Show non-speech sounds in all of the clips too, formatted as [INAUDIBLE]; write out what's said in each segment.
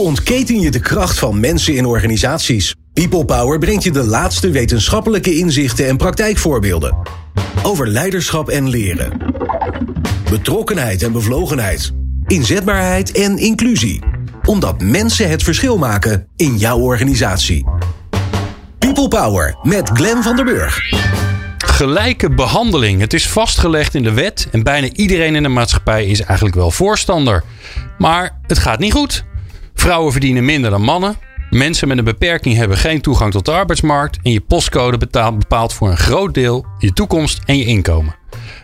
Ontketen je de kracht van mensen in organisaties? People Power brengt je de laatste wetenschappelijke inzichten en praktijkvoorbeelden. Over leiderschap en leren. Betrokkenheid en bevlogenheid. Inzetbaarheid en inclusie. Omdat mensen het verschil maken in jouw organisatie. People Power met Glen van der Burg. Gelijke behandeling. Het is vastgelegd in de wet en bijna iedereen in de maatschappij is eigenlijk wel voorstander. Maar het gaat niet goed. Vrouwen verdienen minder dan mannen. Mensen met een beperking hebben geen toegang tot de arbeidsmarkt. En je postcode betaalt, bepaalt voor een groot deel je toekomst en je inkomen.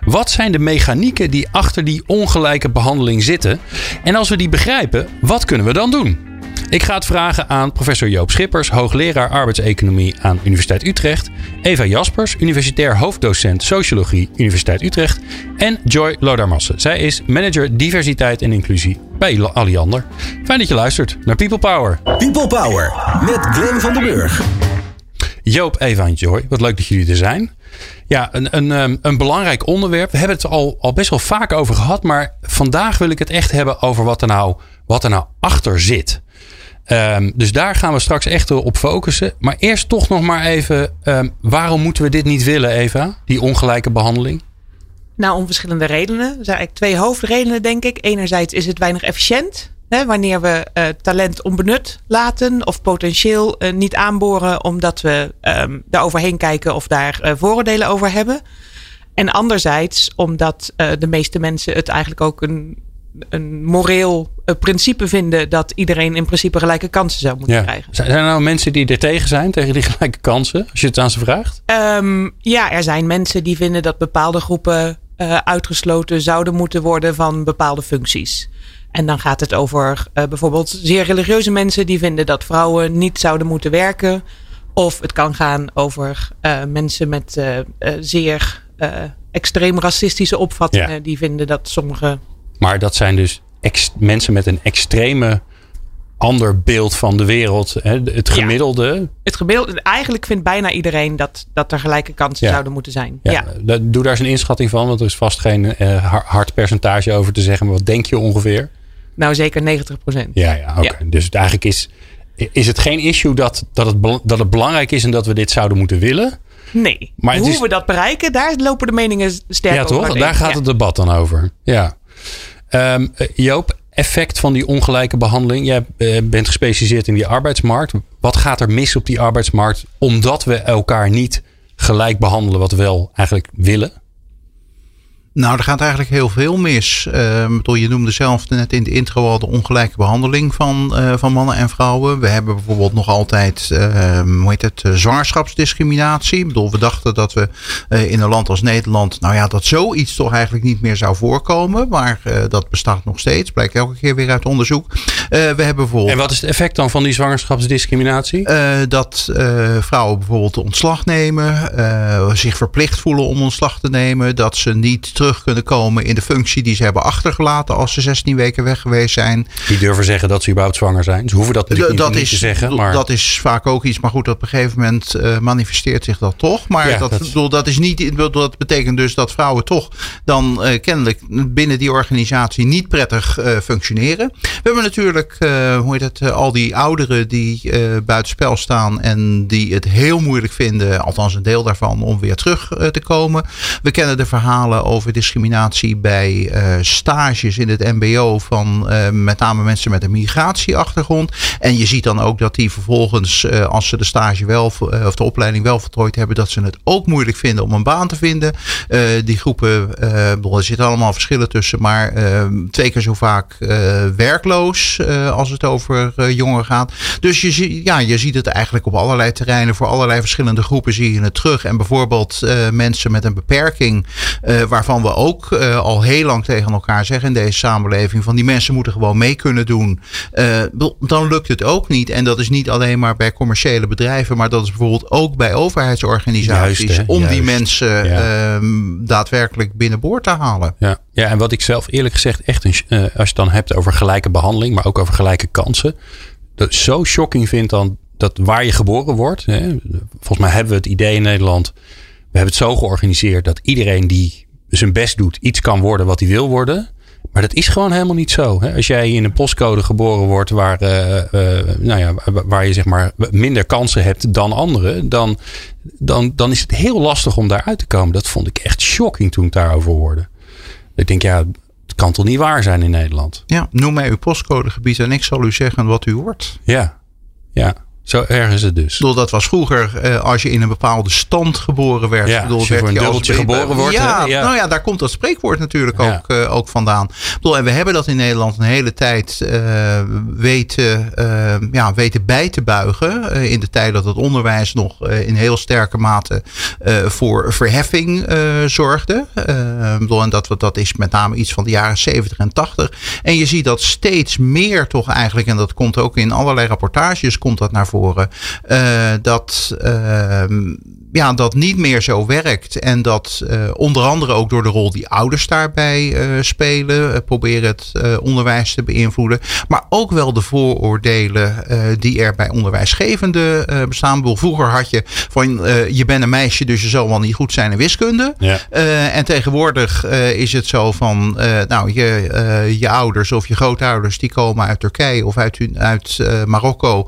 Wat zijn de mechanieken die achter die ongelijke behandeling zitten? En als we die begrijpen, wat kunnen we dan doen? Ik ga het vragen aan professor Joop Schippers, hoogleraar arbeidseconomie aan Universiteit Utrecht, Eva Jaspers, universitair hoofddocent sociologie Universiteit Utrecht en Joy Lodarmasse. Zij is manager diversiteit en inclusie bij Alliander. Fijn dat je luistert naar People Power. People Power met Glenn van den Burg. Joop, Eva en Joy, wat leuk dat jullie er zijn. Ja, een, een, ehm, een belangrijk onderwerp. We hebben het al, al best wel vaak over gehad, maar vandaag wil ik het echt hebben over wat er nou, wat er nou achter zit. Um, dus daar gaan we straks echt op focussen. Maar eerst toch nog maar even, um, waarom moeten we dit niet willen, Eva? Die ongelijke behandeling? Nou, om verschillende redenen. Er zijn eigenlijk twee hoofdredenen, denk ik. Enerzijds is het weinig efficiënt. Hè, wanneer we uh, talent onbenut laten of potentieel uh, niet aanboren, omdat we um, daar overheen kijken of daar uh, vooroordelen over hebben. En anderzijds omdat de meeste mensen het eigenlijk ook een een moreel principe vinden dat iedereen in principe gelijke kansen zou moeten krijgen. Zijn er nou mensen die er tegen zijn, tegen die [LAUGHS] gelijke kansen, als je het aan ze vraagt? Um, ja, er zijn mensen die vinden dat bepaalde groepen uh, uitgesloten zouden moeten worden van bepaalde functies. En dan gaat het over uh, bijvoorbeeld zeer religieuze mensen die vinden dat vrouwen niet zouden moeten werken. Of het kan gaan over mensen met zeer extreem racistische opvattingen ja. die vinden dat sommige maar dat zijn dus mensen met een extreme ander beeld van de wereld. Hè? Het gemiddelde. Ja, het gemiddelde. Eigenlijk vindt bijna iedereen dat, dat er gelijke kansen zouden moeten zijn. Ja, ja. Doe daar eens een inschatting van, want er is vast geen uh, hard percentage over te zeggen. Maar wat denk je ongeveer? Nou, zeker 90 procent. Ja, ja, oké. Dus eigenlijk is, is het geen issue dat, dat, het, dat het belangrijk is en dat we dit zouden moeten willen. Nee. Maar Hoe we dat bereiken, daar lopen de meningen sterk over. Ja, toch? Daar gaat het debat dan over. Ja. Um, Joop, effect van die ongelijke behandeling. Jij eh, bent gespecialiseerd in die arbeidsmarkt. Wat gaat er mis op die arbeidsmarkt omdat we elkaar niet gelijk behandelen wat we wel eigenlijk willen? Nou, er gaat eigenlijk heel veel mis. Uh, je noemde zelf net in de intro al de ongelijke behandeling van, uh, van mannen en vrouwen. We hebben bijvoorbeeld nog altijd, uh, hoe heet het, zwangerschapsdiscriminatie. Ik bedoel, we dachten dat we uh, in een land als Nederland, nou ja, dat zoiets toch eigenlijk niet meer zou voorkomen. Maar dat bestaat nog steeds, blijkt elke keer weer uit onderzoek. we hebben bijvoorbeeld... En wat is het effect dan van die zwangerschapsdiscriminatie? dat vrouwen bijvoorbeeld ontslag nemen, zich verplicht voelen om ontslag te nemen, dat ze niet terug terug kunnen komen in de functie die ze hebben achtergelaten als ze 16 weken weg geweest zijn. Die durven zeggen dat ze überhaupt zwanger zijn. Ze hoeven dat natuurlijk niet, is, te zeggen. Maar... Dat is vaak ook iets, maar goed, op een gegeven moment uh, manifesteert zich dat toch. Maar ja, dat, dat... Bedoel, dat, is niet, dat betekent dus dat vrouwen toch dan uh, kennelijk binnen die organisatie niet prettig uh, functioneren. We hebben natuurlijk, hoe heet het, al die ouderen die buitenspel staan en die het heel moeilijk vinden, althans een deel daarvan, om weer terug te komen. We kennen de verhalen over discriminatie bij uh, stages in het MBO van uh, met name mensen met een migratieachtergrond. En je ziet dan ook dat die vervolgens, uh, als ze de stage wel of de opleiding wel voltooid hebben, dat ze het ook moeilijk vinden om een baan te vinden. die groepen, er zitten allemaal verschillen tussen, maar twee keer zo vaak werkloos als het over jongeren gaat. Dus je, ja, je ziet het eigenlijk op allerlei terreinen, voor allerlei verschillende groepen zie je het terug. En bijvoorbeeld mensen met een beperking, waarvan we ook uh, al heel lang tegen elkaar zeggen in deze samenleving: van die mensen moeten gewoon mee kunnen doen. Uh, dan lukt het ook niet. En dat is niet alleen maar bij commerciële bedrijven, maar dat is bijvoorbeeld ook bij overheidsorganisaties. Juist, om die mensen ja. uh, daadwerkelijk binnenboord te halen. Ja. ja, en wat ik zelf eerlijk gezegd echt, een, uh, als je het dan hebt over gelijke behandeling, maar ook over gelijke kansen. Dat zo shocking vind dan dat waar je geboren wordt. Hè, volgens mij hebben we het idee in Nederland. We hebben het zo georganiseerd dat iedereen die zijn best doet, iets kan worden wat hij wil worden. Maar dat is gewoon helemaal niet zo. Hè? Als jij in een postcode geboren wordt waar, uh, uh, nou ja, waar je zeg maar minder kansen hebt dan anderen, dan, dan, dan is het heel lastig om daaruit te komen. Dat vond ik echt shocking toen ik daarover hoorde. Ik denk, ja, het kan toch niet waar zijn in Nederland? Ja, noem mij uw postcodegebied en ik zal u zeggen wat u wordt. Ja, ja. Zo erg is het dus. Bedoel, dat was vroeger uh, als je in een bepaalde stand geboren werd. Ja, bedoel, als je voor een dubbeltje geboren wordt. Ja, ja, nou ja, daar komt dat spreekwoord natuurlijk ja. ook, uh, ook vandaan. Bedoel, en we hebben dat in Nederland een hele tijd uh, weten, ja, weten bij te buigen. in de tijd dat het onderwijs nog in heel sterke mate voor verheffing zorgde. bedoel, en dat, dat is met name iets van de jaren 70 en 80. En je ziet dat steeds meer toch eigenlijk, en dat komt ook in allerlei rapportages, komt dat naar voren uh, dat, uh, ja, dat niet meer zo werkt. En dat uh, onder andere ook door de rol die ouders daarbij spelen. proberen het onderwijs te beïnvloeden. Maar ook wel de vooroordelen die er bij onderwijsgevenden bestaan. Vroeger had je van je bent een meisje, dus je zal wel niet goed zijn in wiskunde. Ja. en tegenwoordig is het zo van nou, je, je ouders of je grootouders die komen uit Turkije of uit, uit Marokko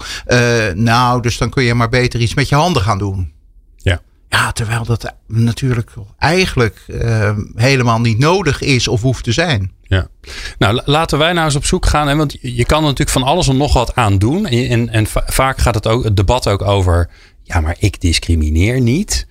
nou, dus dan kun je maar beter iets met je handen gaan doen. Ja. Terwijl dat natuurlijk eigenlijk uh, helemaal niet nodig is of hoeft te zijn. Ja. Nou, laten wij nou eens op zoek gaan. Hè, want je kan er natuurlijk van alles en nog wat aan doen. En, en, en vaak gaat het, ook, het debat ook over. Ja, maar ik discrimineer niet.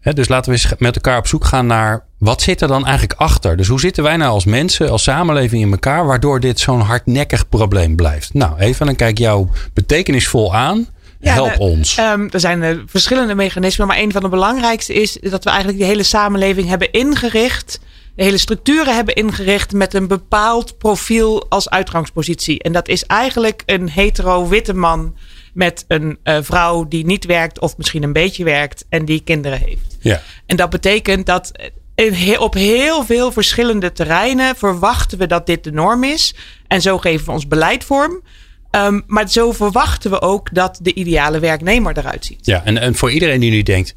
Hè, dus laten we eens met elkaar op zoek gaan naar. Wat zit er dan eigenlijk achter? Dus hoe zitten wij nou als mensen, als samenleving in elkaar, waardoor dit zo'n hardnekkig probleem blijft? Nou, even dan kijk jou betekenisvol aan. Help ons. Um, er zijn uh, verschillende mechanismen, maar een van de belangrijkste is dat we eigenlijk de hele samenleving hebben ingericht. De hele structuren hebben ingericht met een bepaald profiel als uitgangspositie. En dat is eigenlijk een hetero-witte man met een uh, vrouw die niet werkt of misschien een beetje werkt en die kinderen heeft. Ja. En dat betekent dat op heel veel verschillende terreinen verwachten we dat dit de norm is. En zo geven we ons beleid vorm. Um, maar zo verwachten we ook dat de ideale werknemer eruit ziet. Ja, en, en voor iedereen die nu denkt.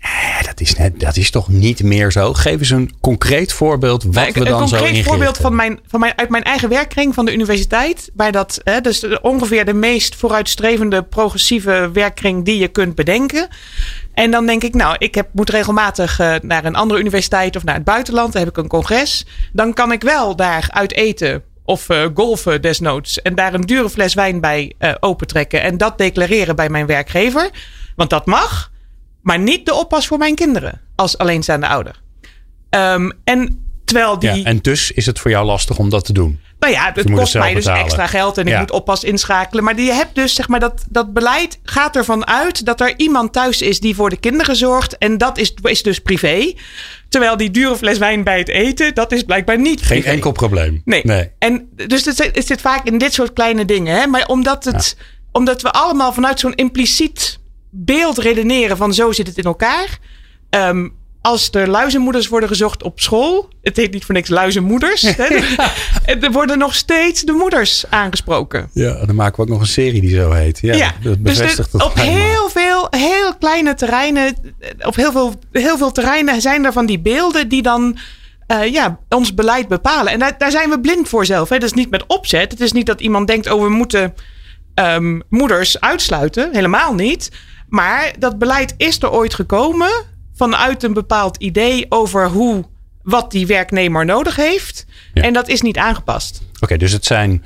Eh, dat, is net, dat is toch niet meer zo? Geef eens een concreet voorbeeld wat we dan zo Een concreet voorbeeld van mijn, van mijn, uit mijn eigen werkkring van de universiteit. Waar dat, hè, dus ongeveer de meest vooruitstrevende progressieve werkkring die je kunt bedenken. En dan denk ik, nou, ik heb, moet regelmatig uh, naar een andere universiteit of naar het buitenland. Dan heb ik een congres. Dan kan ik wel daar uit eten of uh, golfen desnoods. En daar een dure fles wijn bij uh, opentrekken. En dat declareren bij mijn werkgever. Want dat mag. Maar niet de oppas voor mijn kinderen. Als alleenstaande ouder. Um, en terwijl die... Ja, en dus is het voor jou lastig om dat te doen. Nou ja, het kost mij dus extra geld en ik moet oppas inschakelen. Maar je hebt dus, zeg maar, dat, dat beleid gaat ervan uit dat er iemand thuis is die voor de kinderen zorgt. En dat is, is dus privé. Terwijl die dure fles wijn bij het eten, dat is blijkbaar niet. Geen enkel probleem. Nee. nee. En dus het, het zit vaak in dit soort kleine dingen. Hè? Maar omdat, het, omdat we allemaal vanuit zo'n impliciet beeld redeneren van zo zit het in elkaar. Um, als er luizenmoeders worden gezocht op school. Het heet niet voor niks luizenmoeders. Hè, [LAUGHS] er worden nog steeds de moeders aangesproken. Ja, dan maken we ook nog een serie die zo heet. Ja, ja dat dus bevestigt dus op heel veel, heel kleine terreinen. Op heel veel, heel veel terreinen zijn er van die beelden die dan. Uh, ja, ons beleid bepalen. En daar, daar zijn we blind voor zelf. Hè. Dat is niet met opzet. Het is niet dat iemand denkt: oh, we moeten um, moeders uitsluiten. Helemaal niet. Maar dat beleid is er ooit gekomen vanuit een bepaald idee over hoe, wat die werknemer nodig heeft. En dat is niet aangepast. Oké, dus het zijn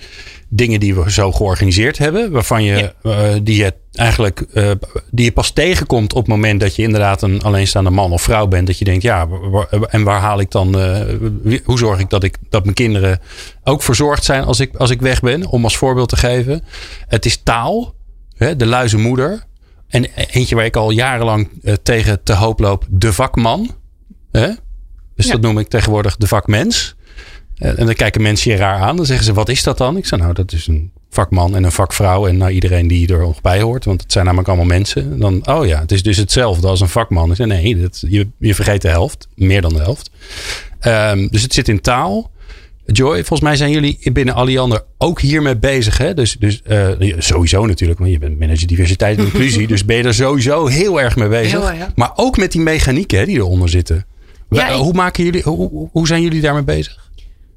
dingen die we zo georganiseerd hebben, waarvan je, uh, die je eigenlijk, uh, die je pas tegenkomt op het moment dat je inderdaad een alleenstaande man of vrouw bent. Dat je denkt, ja, en waar haal ik dan, uh, hoe zorg ik dat ik, dat mijn kinderen ook verzorgd zijn als ik, als ik weg ben, om als voorbeeld te geven. Het is taal, hè, de luize moeder. En eentje waar ik al jarenlang uh, tegen te hoop loop, de vakman. Hè? Dus dat noem ik tegenwoordig de vakmens. Uh, en dan kijken mensen je raar aan. Dan zeggen ze, wat is dat dan? Ik zeg, nou, dat is een vakman en een vakvrouw. En nou, iedereen die er nog bij hoort. Want het zijn namelijk allemaal mensen. Dan, oh ja, het is dus hetzelfde als een vakman. Ik zeg, nee, dat, je, je vergeet de helft. Meer dan de helft. Um, dus het zit in taal. Joy, volgens mij zijn jullie binnen Alliander ook hiermee bezig. Hè? Dus, dus uh, sowieso natuurlijk, want je bent manager diversiteit en inclusie. [LAUGHS] dus ben je er sowieso heel erg mee bezig. Ja. Maar ook met die mechanieken hè, die eronder zitten. Ja, hoe, maken jullie, hoe, hoe zijn jullie daarmee bezig?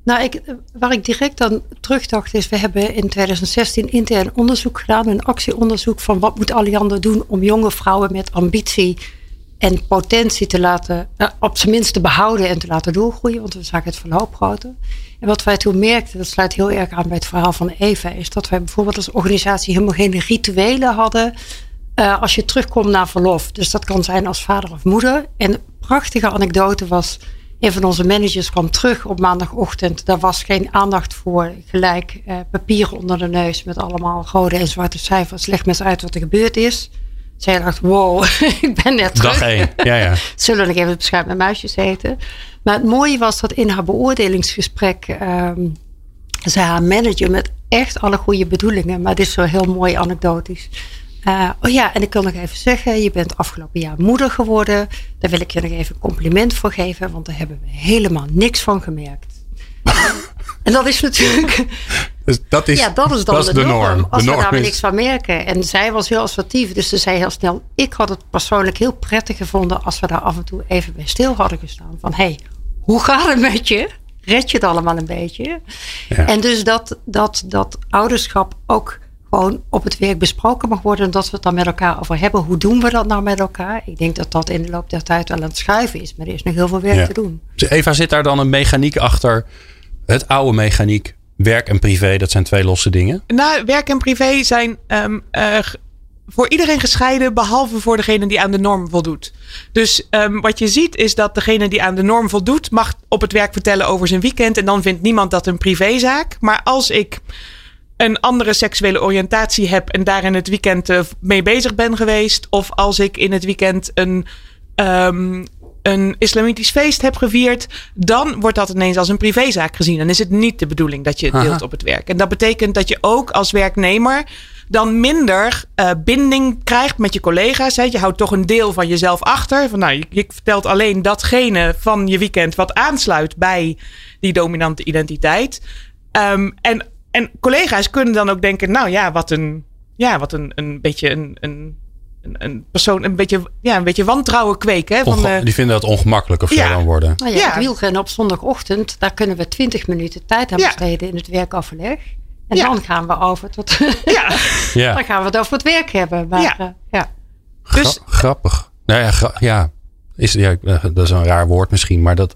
Nou, ik, waar ik direct aan terugdacht is, we hebben in 2016 intern onderzoek gedaan, een actieonderzoek van wat moet Alliander doen om jonge vrouwen met ambitie en potentie te laten, nou, op zijn minst te behouden en te laten doorgroeien, want we zagen het verloop groter. En wat wij toen merkten, dat sluit heel erg aan bij het verhaal van Eva, is dat wij bijvoorbeeld als organisatie helemaal geen rituelen hadden uh, als je terugkomt naar verlof. Dus dat kan zijn als vader of moeder. En een prachtige anekdote was, een van onze managers kwam terug op maandagochtend. Daar was geen aandacht voor. Gelijk uh, papier onder de neus met allemaal rode en zwarte cijfers. Leg me eens uit wat er gebeurd is. Zij dacht, wow, [LAUGHS] ik ben net terug. Dag één, ja, ja. [LAUGHS] Zullen we nog even het beschuit met muisjes eten? Maar het mooie was dat in haar beoordelingsgesprek... Um, zei haar manager met echt alle goede bedoelingen... maar dit is zo heel mooi anekdotisch... Uh, oh ja, en ik wil nog even zeggen, je bent afgelopen jaar moeder geworden. Daar wil ik je nog even een compliment voor geven, want daar hebben we helemaal niks van gemerkt. [LAUGHS] en dat is natuurlijk. Dus dat is, ja, dat is dan dat de, is de, norm. norm. Als de we norm daar is... niks van merken. En zij was heel assertief, dus ze zei heel snel: Ik had het persoonlijk heel prettig gevonden als we daar af en toe even bij stil hadden gestaan. Van hé, hey, hoe gaat het met je? Red je het allemaal een beetje? Ja. En dus dat, dat, dat ouderschap ook gewoon op het werk besproken mag worden. En dat we het dan met elkaar over hebben. Hoe doen we dat nou met elkaar? Ik denk dat dat in de loop der tijd wel aan het schuiven is. Maar er is nog heel veel werk te doen. Dus Eva, zit daar dan een mechaniek achter? Het oude mechaniek, werk en privé, dat zijn twee losse dingen? Nou, werk en privé zijn uh, voor iedereen gescheiden, behalve voor degene die aan de norm voldoet. Dus um, wat je ziet is dat degene die aan de norm voldoet, mag op het werk vertellen over zijn weekend. En dan vindt niemand dat een privézaak. Maar als ik een andere seksuele oriëntatie heb en daar in het weekend uh, mee bezig ben geweest. Of als ik in het weekend een, um, een islamitisch feest heb gevierd. Dan wordt dat ineens als een privézaak gezien. Dan is het niet de bedoeling dat je het deelt Aha. op het werk. En dat betekent dat je ook als werknemer dan minder uh, binding krijgt met je collega's. Hè. Je houdt toch een deel van jezelf achter. Van, nou, je, je vertelt alleen datgene van je weekend wat aansluit bij die dominante identiteit. Um, en en collega's kunnen dan ook denken, nou ja, wat een, ja, wat een, een beetje een, een, een persoon, een beetje, ja, een beetje wantrouwen kweken. Hè, van, Onge die vinden dat ongemakkelijk of ja. zo dan worden. Nou ja, ja. Wielrennen op zondagochtend, daar kunnen we twintig minuten tijd aan besteden in het werkoverleg. En dan gaan we over tot. [LAUGHS] ja. ja. Dan gaan we het over het werk hebben. Maar, ja. Uh, ja. Dus, grappig. Nou ja, gra ja. Is, ja, dat is een raar woord misschien, maar dat,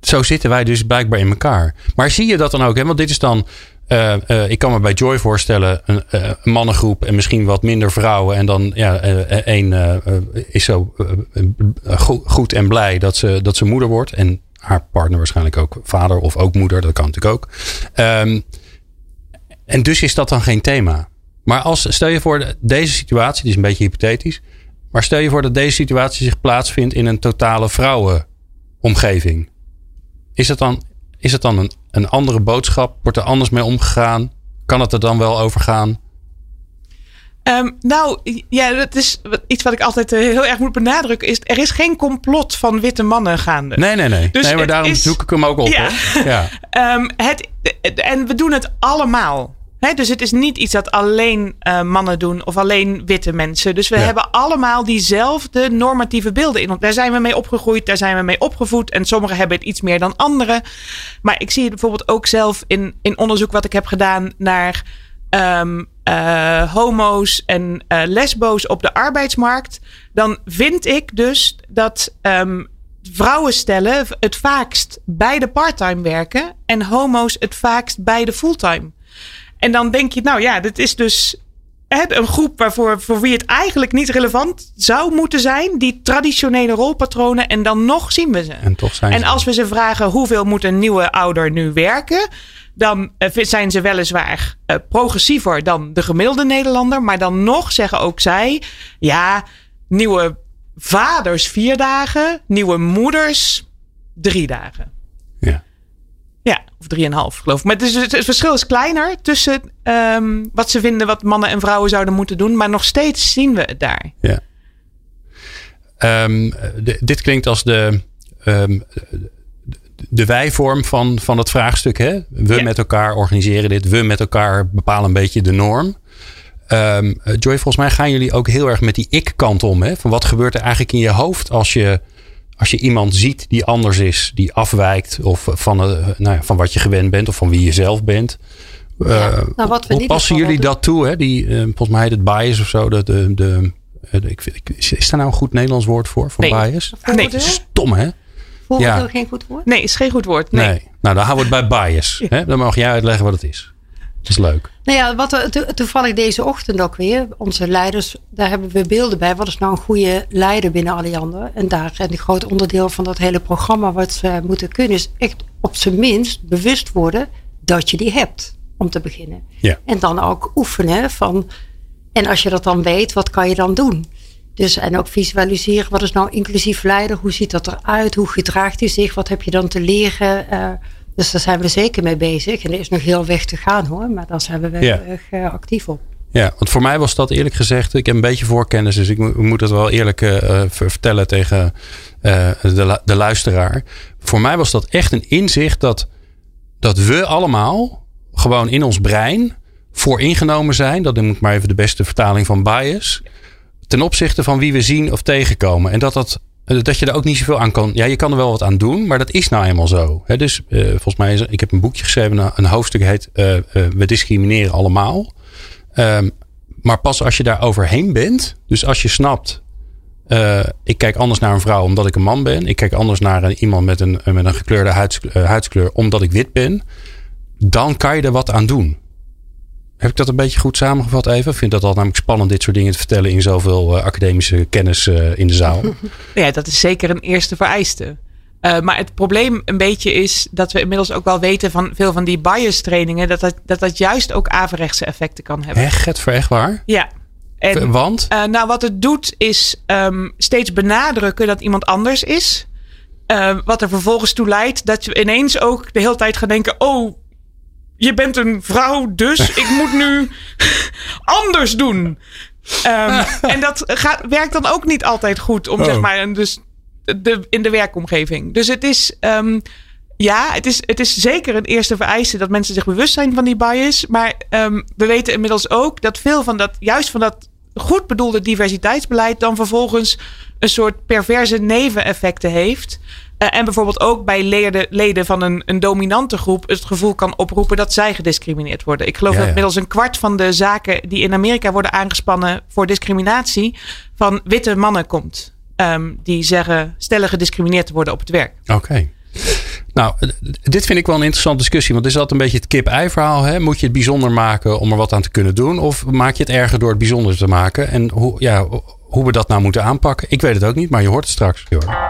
zo zitten wij dus blijkbaar in elkaar. Maar zie je dat dan ook? Hè? Want dit is dan uh, uh, ik kan me bij Joy voorstellen, een, uh, een mannengroep en misschien wat minder vrouwen. En dan ja, één is zo goed en blij dat ze, dat ze moeder wordt. En haar partner waarschijnlijk ook vader of ook moeder, dat kan natuurlijk ook. Um, en dus is dat dan geen thema. Maar als, stel je voor deze situatie, die is een beetje hypothetisch. Maar stel je voor dat deze situatie zich plaatsvindt in een totale vrouwenomgeving. Is het dan, is het dan een, een andere boodschap? Wordt er anders mee omgegaan? Kan het er dan wel over gaan? Um, nou, ja, dat is iets wat ik altijd uh, heel erg moet benadrukken. Is, er is geen complot van witte mannen gaande. Nee, nee, nee. Dus nee maar daarom is, zoek ik hem ook op. Ja. ja. um, [LAUGHS] het, en we doen het allemaal. Dus het is niet iets dat alleen uh, mannen doen of alleen witte mensen. Dus we ja. hebben allemaal diezelfde normatieve beelden in. Daar zijn we mee opgegroeid, daar zijn we mee opgevoed. En sommigen hebben het iets meer dan anderen. Maar ik zie het bijvoorbeeld ook zelf in, in onderzoek wat ik heb gedaan naar um, uh, homo's en uh, lesbo's op de arbeidsmarkt. Dan vind ik dus dat um, vrouwenstellen het vaakst bij de parttime werken en homo's het vaakst bij de fulltime. En dan denk je, nou ja, dit is dus een groep waarvoor voor wie het eigenlijk niet relevant zou moeten zijn. Die traditionele rolpatronen. En dan nog zien we ze. En, toch zijn en als we ze vragen hoeveel moet een nieuwe ouder nu werken. Dan zijn ze weliswaar uh, progressiever dan de gemiddelde Nederlander. Maar dan nog zeggen ook zij. Ja, nieuwe vaders vier dagen. Nieuwe moeders drie dagen. Ja. Of drieënhalf geloof ik. Maar het, is, het, verschil is kleiner tussen um, wat ze vinden wat mannen en vrouwen zouden moeten doen. Maar nog steeds zien we het daar. Ja. Um, de, dit klinkt als de, um, de wij-vorm van, van het vraagstuk. Hè? We ja. met elkaar organiseren dit. We met elkaar bepalen een beetje de norm. Um, Joy, volgens mij gaan jullie ook heel erg met die ik-kant om. Hè? Van wat gebeurt er eigenlijk in je hoofd als je als je iemand ziet die anders is, die afwijkt of van, nou ja, van wat je gewend bent of van wie je zelf bent. Ja, nou, wat hoe passen jullie dat toe? Hè? Die, volgens mij heet het bias of zo. De, de, de, ik, is daar nou een goed Nederlands woord voor? Voor bias? Nee. Stom hè? Voordeel ja. geen goed woord? Nee, is geen goed woord. Nee. nee. Nou, dan houden we het bij bias. [LAUGHS] Hè? Dan mag jij uitleggen wat het is. Dat is leuk. Nou ja, wat to toevallig deze ochtend ook weer. Onze leiders, daar hebben we beelden bij. Wat is nou een goede leider binnen Alliander? En daar een groot onderdeel van dat hele programma wat ze moeten kunnen is echt op zijn minst bewust worden dat je die hebt. Om te beginnen. Ja. En dan ook oefenen van. En als je dat dan weet, wat kan je dan doen? Dus, en ook visualiseren, wat is nou inclusief leider? Hoe ziet dat eruit? Hoe gedraagt hij zich? Wat heb je dan te leren? Uh, dus daar zijn we zeker mee bezig. En er is nog heel weg te gaan hoor, maar daar zijn we wel erg uh, actief op. Ja, want voor mij was dat eerlijk gezegd, ik heb een beetje voorkennis, dus ik moet het wel eerlijk uh, vertellen tegen de, de luisteraar. Voor mij was dat echt een inzicht dat, dat we allemaal gewoon in ons brein vooringenomen zijn. Dat noem ik maar even de beste vertaling van bias ten opzichte van wie we zien of tegenkomen. En dat, dat, eh, dat je er ook niet zoveel aan kan. Ja, je kan er wel wat aan doen, maar dat is nou eenmaal zo. dus uh, volgens mij is ik heb een boekje geschreven, een hoofdstuk heet uh, We discrimineren allemaal. Um, maar pas als je daar overheen bent, dus als je snapt, ik kijk anders naar een vrouw omdat ik een man ben. Ik kijk anders naar een, iemand met een, met een gekleurde huids, huidskleur omdat ik wit ben. Dan kan je er wat aan doen. Heb ik dat een beetje goed samengevat even? Ik vind dat al namelijk spannend dit soort dingen te vertellen in zoveel uh, academische kennis uh, in de zaal. [LAUGHS] Ja, dat is zeker een eerste vereiste. Uh, maar het probleem een beetje is dat we inmiddels ook wel weten van veel van die bias trainingen, dat dat, dat, dat juist ook averechtse effecten kan hebben. Echt, het voor echt waar? Ja. En, Want? Nou, wat het doet is um, steeds benadrukken dat iemand anders is. Wat er vervolgens toe leidt dat je ineens ook de hele tijd gaat denken: oh, je bent een vrouw, dus ik moet nu [LAUGHS] anders doen. Um, [LAUGHS] en dat gaat, werkt dan ook niet altijd goed om, zeg oh. maar, dus de, in de werkomgeving. Dus het is, um, ja, het is, het is zeker een eerste vereiste dat mensen zich bewust zijn van die bias. Maar um, we weten inmiddels ook dat veel van dat, juist van dat goed bedoelde diversiteitsbeleid, dan vervolgens een soort perverse neveneffecten heeft. Uh, en bijvoorbeeld ook bij leden, leden van een, een dominante groep het gevoel kan oproepen dat zij gediscrimineerd worden. Ik geloof dat inmiddels een kwart van de zaken die in Amerika worden aangespannen voor discriminatie van witte mannen komt. Um, die zeggen stellen gediscrimineerd te worden op het werk. Oké. Nou, dit vind ik wel een interessante discussie. Want is altijd een beetje het kip-ei verhaal. Hè? Moet je het bijzonder maken om er wat aan te kunnen doen? Of maak je het erger door het bijzonder te maken? En hoe, ja, hoe we dat nou moeten aanpakken, ik weet het ook niet, maar je hoort het straks.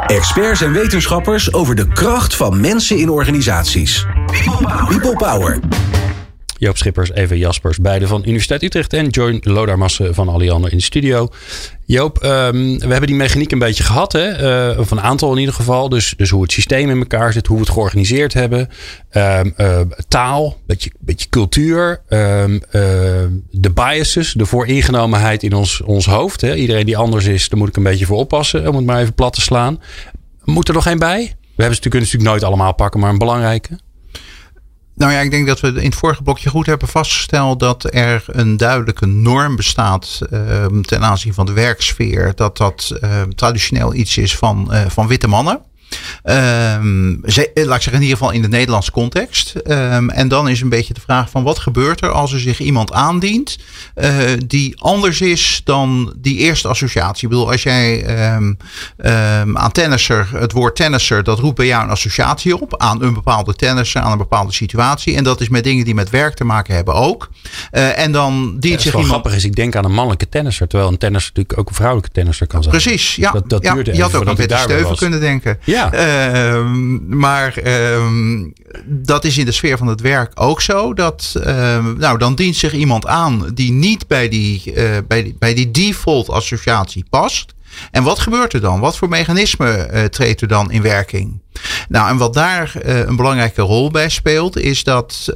Experts en wetenschappers over de kracht van mensen in organisaties. People Power. Joop Schippers, Eva Jaspers, beide van Universiteit Utrecht. En Join Lodarmassen van Alliander in de studio. Joop, um, we hebben die mechaniek een beetje gehad. Hè? Uh, of een aantal in ieder geval. Dus, dus hoe het systeem in elkaar zit. Hoe we het georganiseerd hebben. Um, uh, taal. Beetje, beetje cultuur. Um, uh, de biases. De vooringenomenheid in ons, ons hoofd. Hè? Iedereen die anders is, daar moet ik een beetje voor oppassen. Om het maar even plat te slaan. Moet er nog één bij? We hebben ze natuurlijk, natuurlijk nooit allemaal pakken. Maar een belangrijke. Nou ja, ik denk dat we in het vorige blokje goed hebben vastgesteld dat er een duidelijke norm bestaat uh, ten aanzien van de werksfeer. Dat dat uh, traditioneel iets is van, uh, van witte mannen. Um, laat ik zeggen, in ieder geval in de Nederlandse context. Um, en dan is een beetje de vraag van wat gebeurt er als er zich iemand aandient uh, die anders is dan die eerste associatie. Ik bedoel, als jij um, aan tennisser, het woord tennisser, dat roept bij jou een associatie op aan een bepaalde tennisser, aan een bepaalde situatie. En dat is met dingen die met werk te maken hebben ook. Uh, en dan dient ja, zich iemand... grappig is, ik denk aan een mannelijke tennisser, terwijl een tennisser natuurlijk ook een vrouwelijke tennisser kan zijn. Precies, ja. Dat, dat ja, je had ook aan Betty Steuven kunnen denken. Ja. Uh, maar uh, dat is in de sfeer van het werk ook zo. Dat, uh, nou, dan dient zich iemand aan die niet bij die, uh, bij die, bij die default associatie past. En wat gebeurt er dan? Wat voor mechanisme uh, treedt er dan in werking? Nou, en wat daar uh, een belangrijke rol bij speelt, is dat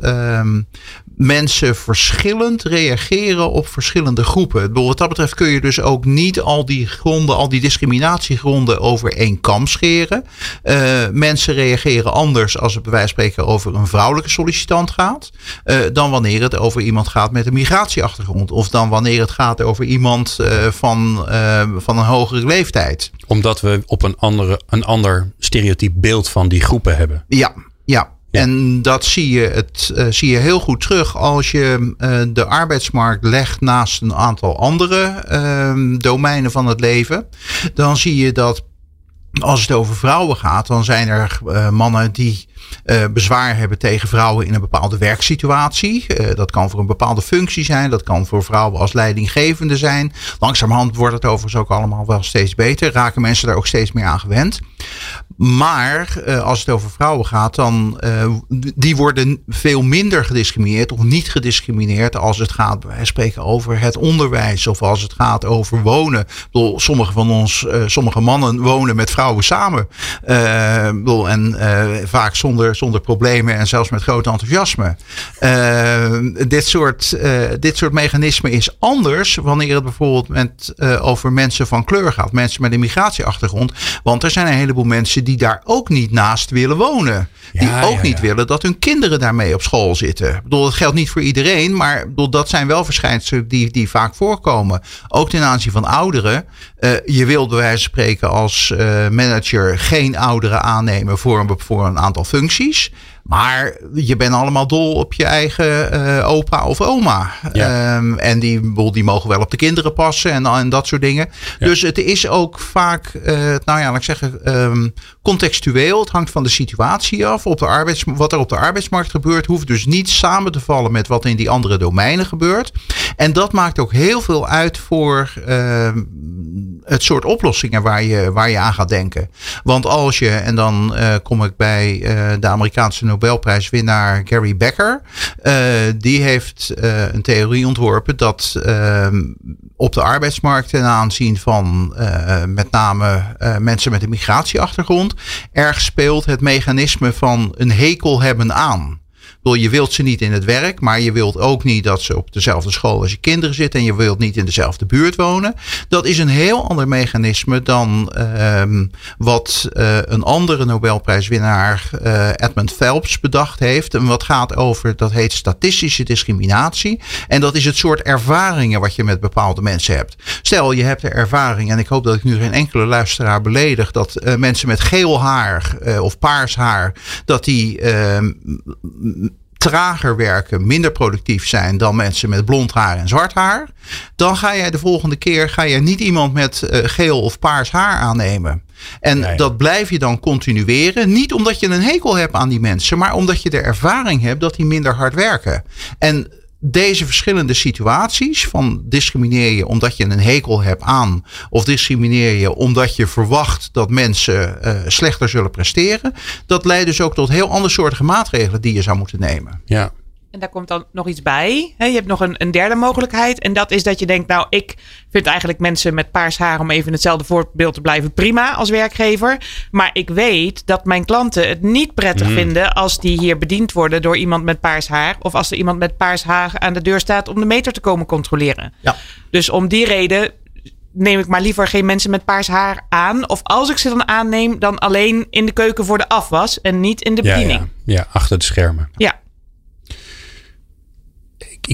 mensen verschillend reageren op verschillende groepen. Wat dat betreft kun je dus ook niet al die gronden, al die discriminatiegronden over één kam scheren. Uh, mensen reageren anders als het bij wijze van spreken over een vrouwelijke sollicitant gaat, uh, dan wanneer het over iemand gaat met een migratieachtergrond. Of dan wanneer het gaat over iemand uh, van, van een hogere leeftijd. Omdat we op een, andere, een ander stereotyp beeld van die groepen hebben. Ja, ja. En dat zie je, het, uh, zie je heel goed terug als je uh, de arbeidsmarkt legt naast een aantal andere uh, domeinen van het leven. Dan zie je dat als het over vrouwen gaat, dan zijn er uh, mannen die bezwaar hebben tegen vrouwen in een bepaalde werksituatie. Dat kan voor een bepaalde functie zijn. Dat kan voor vrouwen als leidinggevende zijn. Langzamerhand wordt het overigens ook allemaal wel steeds beter. Raken mensen daar ook steeds meer aan gewend. Maar uh, als het over vrouwen gaat, dan uh, die worden veel minder gediscrimineerd of niet gediscrimineerd als het gaat, wij spreken over het onderwijs of als het gaat over wonen. Bedoel, sommige van ons, uh, sommige mannen wonen met vrouwen samen. Bedoel, en vaak zonder, zonder problemen en zelfs met groot enthousiasme. dit, soort, dit soort mechanismen is anders wanneer het bijvoorbeeld met, over mensen van kleur gaat, mensen met een migratieachtergrond. Want er zijn een heleboel mensen die daar ook niet naast willen wonen. Die ja, ook ja, niet ja. willen dat hun kinderen daarmee op school zitten. Ik bedoel, dat geldt niet voor iedereen, maar bedoel, dat zijn wel verschijnselen die, die vaak voorkomen. Ook ten aanzien van ouderen. Uh, je wilt bij wijze van spreken als uh, manager geen ouderen aannemen voor een, voor een aantal functies. Maar je bent allemaal dol op je eigen uh, opa of oma. Ja. Um, en die, die mogen wel op de kinderen passen en, en dat soort dingen. Ja. Dus het is ook vaak, uh, nou ja, laat ik zeggen, um, contextueel. Het hangt van de situatie af. Op de arbeids, wat er op de arbeidsmarkt gebeurt, hoeft dus niet samen te vallen met wat in die andere domeinen gebeurt. En dat maakt ook heel veel uit voor uh, het soort oplossingen waar je, waar je aan gaat denken. Want als je, en dan uh, kom ik bij de Amerikaanse Nobelprijswinnaar Gary Becker. Uh, die heeft een theorie ontworpen dat op de arbeidsmarkt ten aanzien van met name mensen met een migratieachtergrond erg speelt het mechanisme van een hekel hebben aan je wilt ze niet in het werk, maar je wilt ook niet dat ze op dezelfde school als je kinderen zitten en je wilt niet in dezelfde buurt wonen. Dat is een heel ander mechanisme dan um, wat uh, een andere Nobelprijswinnaar uh, Edmund Phelps bedacht heeft. En wat gaat over, dat heet statistische discriminatie. En dat is het soort ervaringen wat je met bepaalde mensen hebt. Stel, je hebt de ervaring, en ik hoop dat ik nu geen enkele luisteraar beledig, dat uh, mensen met geel haar of paars haar, dat die ehm, trager werken, minder productief zijn dan mensen met blond haar en zwart haar. Dan ga jij de volgende keer ga je niet iemand met uh, geel of paars haar aannemen. En nee. dat blijf je dan continueren. Niet omdat je een hekel hebt aan die mensen, maar omdat je de ervaring hebt dat die minder hard werken. En deze verschillende situaties van discrimineer je omdat je een hekel hebt aan of discrimineer je omdat je verwacht dat mensen uh, slechter zullen presteren, dat leidt dus ook tot heel andersoortige maatregelen die je zou moeten nemen. Ja. En daar komt dan nog iets bij. Je hebt nog een, een, derde mogelijkheid. En dat is dat je denkt, nou, ik vind eigenlijk mensen met paars haar, om even hetzelfde voorbeeld te blijven, prima als werkgever. Maar ik weet dat mijn klanten het niet prettig mm. vinden als die hier bediend worden door iemand met paars haar. Of als er iemand met paars haar aan de deur staat om de meter te komen controleren. Ja. Dus om die reden neem ik maar liever geen mensen met paars haar aan. Of als ik ze dan aanneem, dan alleen in de keuken voor de afwas en niet in de bediening. Ja, ja. ja achter de schermen. Ja.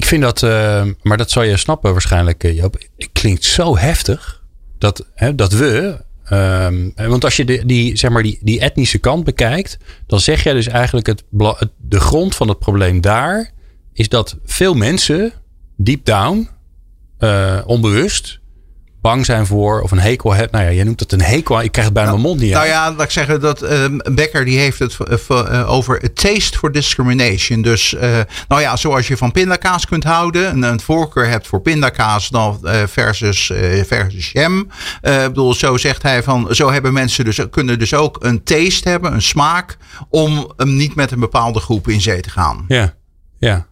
Vind dat, uh, maar dat zou je snappen waarschijnlijk, Joop. Het klinkt zo heftig dat, hè, dat we. Um, want als je de, die, zeg maar die, die etnische kant bekijkt, dan zeg jij dus eigenlijk het, de grond van het probleem daar is dat veel mensen deep down, uh, onbewust, bang zijn voor of een hekel hebt. Nou ja, jij noemt het een hekel. Ik krijg het nou, mijn mond niet Nou ja, laat ik zeggen dat um, Becker die heeft het uh, over a taste for discrimination. Dus uh, nou ja, zoals je van pindakaas kunt houden, een, een voorkeur hebt voor pindakaas dan versus, versus jam. Ik bedoel, zo zegt hij van, zo hebben mensen dus kunnen dus ook een taste hebben, een smaak, om um, niet met een bepaalde groep in zee te gaan. Ja, ja.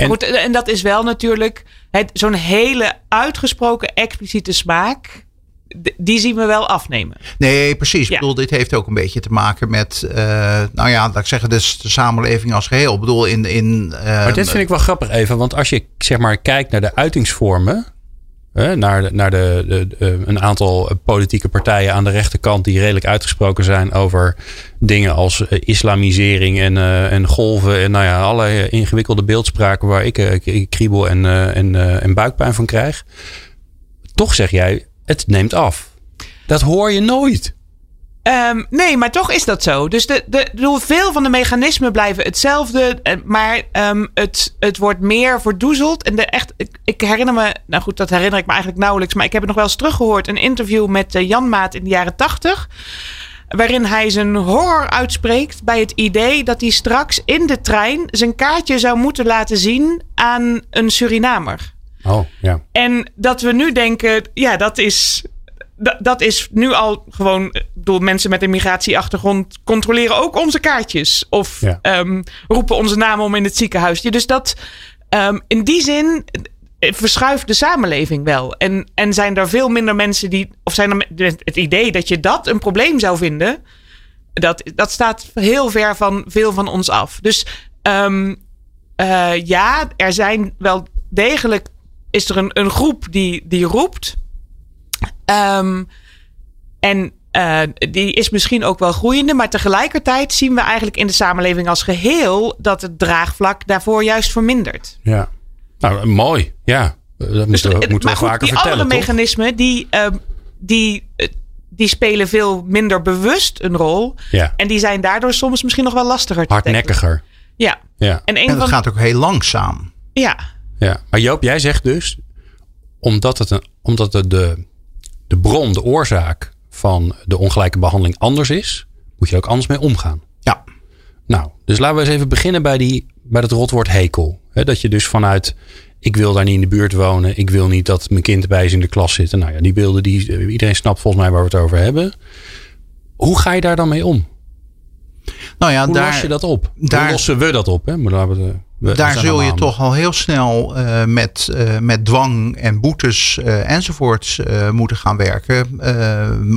En, Goed, en dat is wel natuurlijk zo'n hele uitgesproken expliciete smaak. die zien we wel afnemen. Nee, precies. Ik bedoel, dit heeft ook een beetje te maken met, uh, nou ja, laat ik zeggen, dus de samenleving als geheel. Ik bedoel, in. in uh, maar dit vind ik wel grappig even, want als je zeg maar kijkt naar de uitingsvormen. Naar naar de, de, een aantal politieke partijen aan de rechterkant die redelijk uitgesproken zijn over dingen als eh, islamisering en, uh, en golven en nou ja, allerlei ingewikkelde beeldspraken waar ik, ik kriebel en, en, en buikpijn van krijg. Toch zeg jij, het neemt af. Dat hoor je nooit. Um, nee, maar toch is dat zo. Dus de, de, de, veel van de mechanismen blijven hetzelfde. Eh, maar um, het, het wordt meer verdoezeld. En de echt, ik, ik, herinner me, nou goed, dat herinner ik me eigenlijk nauwelijks. Maar ik heb het nog wel eens teruggehoord. Een interview met uh, Jan Maat in de jaren tachtig. Waarin hij zijn horror uitspreekt bij het idee dat hij straks in de trein zijn kaartje zou moeten laten zien aan een Surinamer. Oh, ja. En dat we nu denken, ja, dat is, dat is nu al gewoon door mensen met een migratieachtergrond controleren ook onze kaartjes. Of ehm, roepen onze namen om in het ziekenhuis. Dus dat um, in die zin verschuift de samenleving wel. En, en zijn er veel minder mensen die. Of zijn er het idee dat je dat een probleem zou vinden. Dat, dat staat heel ver van veel van ons af. Dus um, uh, ja, er zijn wel degelijk is er een, een groep die, die roept. Um, en uh, die is misschien ook wel groeiende, maar tegelijkertijd zien we eigenlijk in de samenleving als geheel dat het draagvlak daarvoor juist vermindert. Ja, nou mooi. Ja, dat dus, moeten we, moeten we goed, vaker die vertellen. andere mechanismen die, uh, die, uh, die spelen veel minder bewust een rol. Ja. En die zijn daardoor soms misschien nog wel lastiger te Hardnekkiger. Ja. ja. En, een en dat gaat ook heel langzaam. Ja. Ja, maar Joop, jij zegt dus, omdat, het een, omdat het de, de bron, de oorzaak van de ongelijke behandeling anders is, moet je ook anders mee omgaan. Ja. Nou, dus laten we eens even beginnen bij, die, bij het rotwoord hekel. dat je dus vanuit, ik wil daar niet in de buurt wonen, ik wil niet dat mijn kind bij is in de klas zitten. Nou ja, die beelden, die, iedereen snapt volgens mij waar we het over hebben. Hoe ga je daar dan mee om? Nou ja, Hoe daar, los je dat op? Daar, Hoe lossen we dat op? Hè? Maar laten we daar zul je toch al heel snel uh, met, uh, met dwang en boetes uh, enzovoorts moeten gaan werken.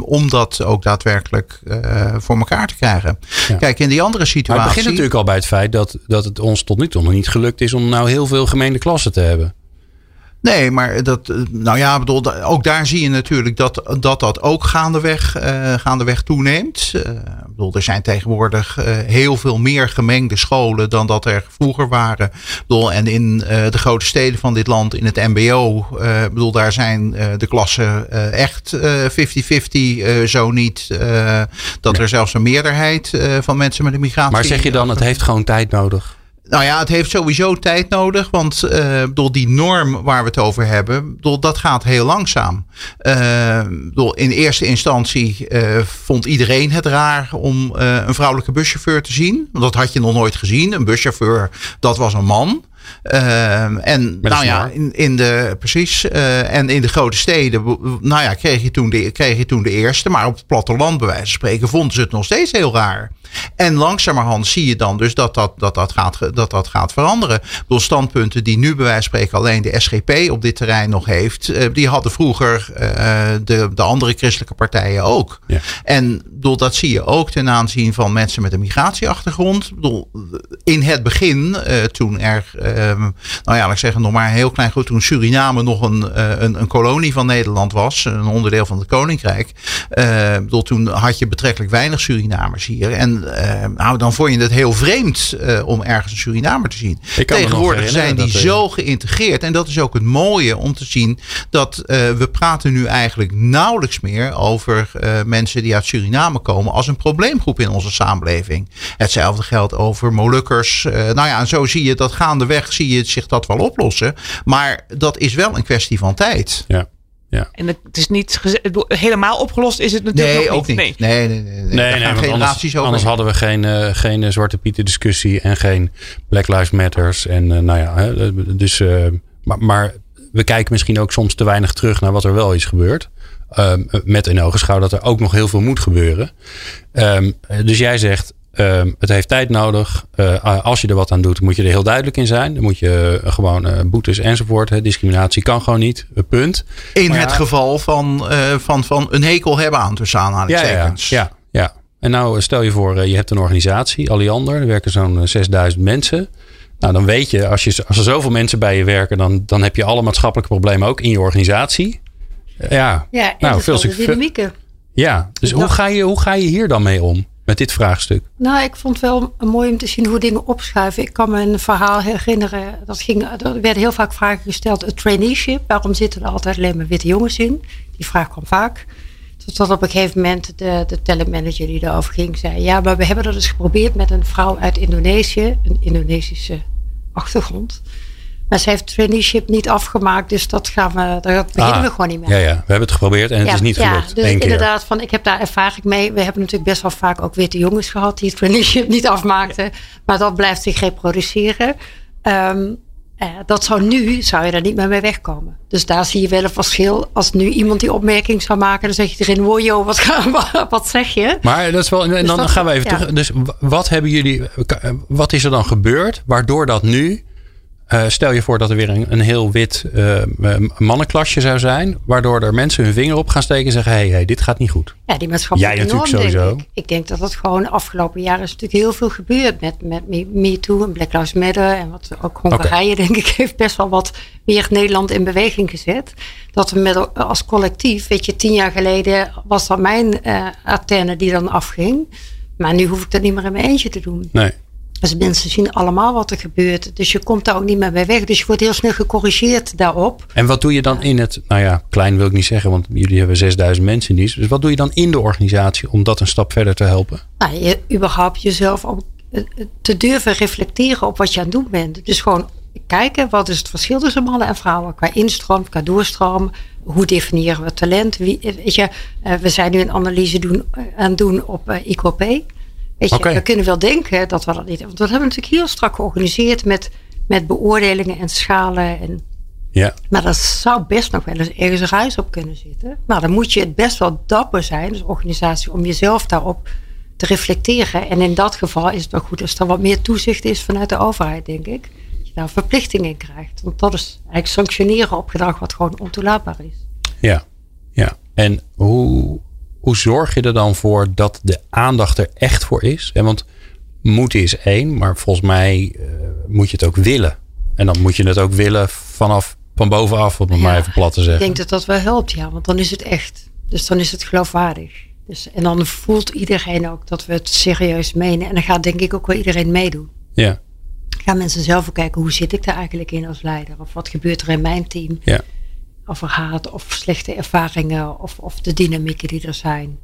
om dat ook daadwerkelijk voor elkaar te krijgen. Ja. Kijk, in die andere situatie. Maar het begint natuurlijk al bij het feit dat, dat het ons tot nu toe nog niet gelukt is om nou heel veel gemeente klassen te hebben. Nee, maar dat, nou ja, bedoel, ook daar zie je natuurlijk dat dat, dat ook gaandeweg, uh, gaandeweg toeneemt. Uh, bedoel, er zijn tegenwoordig uh, heel veel meer gemengde scholen dan dat er vroeger waren. Bedoel, en in de grote steden van dit land, in het MBO, bedoel, daar zijn de klassen echt 50-50, zo niet. dat er zelfs een meerderheid van mensen met een migratie. Maar zeg je dan, het heeft gewoon tijd nodig? Nou ja, het heeft sowieso tijd nodig. Want uh, door die norm waar we het over hebben, door, dat gaat heel langzaam. Uh, door, in eerste instantie uh, vond iedereen het raar om een vrouwelijke buschauffeur te zien. Want dat had je nog nooit gezien. Een buschauffeur, dat was een man. Uh, en nou ja, in, in de, precies. Uh, en in de grote steden, nou ja, kreeg je, toen de, kreeg je toen de eerste. Maar op het platteland, bij wijze van spreken, vonden ze het nog steeds heel raar. En langzamerhand zie je dan dus dat dat, dat, dat, gaat, dat, dat gaat veranderen. Door standpunten die nu bij wijze van spreken alleen de SGP op dit terrein nog heeft. Uh, die hadden vroeger de, de andere christelijke partijen ook. Ja. En bedoel, dat zie je ook ten aanzien van mensen met een migratieachtergrond. Bedoel, in het begin, toen er Ehm, nou ja, ik zeggen, nog maar een heel klein goed. Toen Suriname nog een, uh, een, een, kolonie van Nederland was, een onderdeel van het Koninkrijk. Uh, bedoel, toen had je betrekkelijk weinig Surinamers hier. En nou, dan vond je het heel vreemd om ergens een Surinamer te zien. Tegenwoordig zijn die zo geïntegreerd. En dat is ook het mooie om te zien dat we praten nu eigenlijk nauwelijks meer over mensen die uit Suriname komen als een probleemgroep in onze samenleving. Hetzelfde geldt over Molukkers. nou ja, en zo zie je dat gaandeweg zie je zich dat wel oplossen. Maar dat is wel een kwestie van tijd. Ja. Ja. En het is niet helemaal opgelost, is het natuurlijk nee, nog ook niet. Nee, nee, nee. nee, nee, nee want anders, anders hadden we geen, uh, geen Zwarte Pieten discussie en geen Black Lives Matters. En uh, nou ja, dus, uh, maar, maar, we kijken misschien ook soms te weinig terug naar wat er wel is gebeurd. Um, met in ogenschouw dat er ook nog heel veel moet gebeuren. Um, dus jij zegt, Ehm, het heeft tijd nodig. Uh, als je er wat aan doet, moet je er heel duidelijk in zijn. Dan moet je uh, gewoon uh, boetes enzovoort. Hè. Discriminatie kan gewoon niet. punt. In het geval van, van, van een hekel hebben aan tussen aanhalingstekens. Ja, ja, ja, ja. En nou stel je voor, je hebt een organisatie, Alliander. Er werken zo'n 6000 mensen. Nou, dan weet je, als, je, als er zoveel mensen bij je werken, dan, dan heb je alle maatschappelijke problemen ook in je organisatie. Ja, ja nou, veel succes. Ja, dus hoe ga, je, hoe ga je hier dan mee om? Met dit vraagstuk? Nou, ik vond het wel mooi om te zien hoe dingen opschuiven. Ik kan me een verhaal herinneren. Dat ging, er werden heel vaak vragen gesteld. Het traineeship, waarom zitten er altijd alleen maar witte jongens in? Die vraag kwam vaak. Tot op een gegeven moment de, de talentmanager die erover ging, zei: Ja, maar we hebben dat dus geprobeerd met een vrouw uit Indonesië, een Indonesische achtergrond. Maar ze heeft traineeship niet afgemaakt, dus dat gaan we, daar beginnen we ah, gewoon niet mee. Ja, ja, we hebben het geprobeerd en het is niet gelukt. Ja, dus inderdaad, van, ik heb daar ervaring mee. We hebben natuurlijk best wel vaak ook witte jongens gehad die het traineeship niet afmaakten. Maar dat blijft zich reproduceren. Um, eh, dat zou nu, zou je daar niet meer mee wegkomen. Dus daar zie je wel een verschil. Als nu iemand die opmerking zou maken, dan zeg je erin, wow, [LAUGHS] wat, wat zeg je? Maar dat is wel, en dus dan gaan we even terug. Dus wat hebben jullie, wat is er dan gebeurd, waardoor dat nu uh, stel je voor dat er weer een, een heel wit uh, mannenklasje zou zijn. Waardoor er mensen hun vinger op gaan steken en zeggen: hé, hey, hey, dit gaat niet goed. Ja, die maatschappelijke Jij natuurlijk sowieso. Denk ik. ik. denk dat dat gewoon de afgelopen jaren is natuurlijk heel veel gebeurd. Met, met Me Too en Black Lives Matter. En wat ook Hongarije, denk ik, [LAUGHS] heeft best wel wat meer Nederland in beweging gezet. Dat we met, als collectief, weet je, tien jaar geleden was dat mijn uh, antenne die dan afging. Maar nu hoef ik dat niet meer in mijn eentje te doen. Nee. Dus mensen zien allemaal wat er gebeurt. Dus je komt daar ook niet meer bij weg. Dus je wordt heel snel gecorrigeerd daarop. En wat doe je dan in het, nou ja, klein wil ik niet zeggen, want jullie hebben 6000 mensen in dienst. Dus wat doe je dan in de organisatie om dat een stap verder te helpen? Nou, je, überhaupt jezelf om eh, te durven reflecteren op wat je aan het doen bent. Dus gewoon kijken, wat is het verschil tussen mannen en vrouwen? Qua instroom, qua doorstroom. Hoe definiëren we talent? Wie, weet je, eh, we zijn nu een analyse doen, eh, aan het doen op IQP. We kunnen wel denken dat we dat niet hebben. Want we hebben natuurlijk heel strak georganiseerd met, met beoordelingen en schalen. En, ja. Maar dat zou best nog wel eens ergens een reis op kunnen zitten. Maar dan moet je het best wel dapper zijn, als organisatie, om jezelf daarop te reflecteren. En in dat geval is het wel goed als er wat meer toezicht is vanuit de overheid, denk ik. Dat je daar verplichtingen in krijgt. Want dat is eigenlijk sanctioneren op gedrag wat gewoon ontoelaatbaar is. Ja, ja. En hoe hoe zorg je er dan voor dat de aandacht er echt voor is? En want moeten is één, maar volgens mij uh, moet je het ook willen. En dan moet je het ook willen vanaf van bovenaf, om het ja, maar even plat te zeggen. Ik denk dat dat wel helpt, ja, want dan is het echt. Dus dan is het geloofwaardig. Dus, en dan voelt iedereen ook dat we het serieus menen. En dan gaat denk ik ook wel iedereen meedoen. Ja. Gaan mensen zelf ook kijken, hoe zit ik daar eigenlijk in als leider? Of wat gebeurt er in mijn team? Ja over haat of slechte ervaringen of, of de dynamieken die er zijn.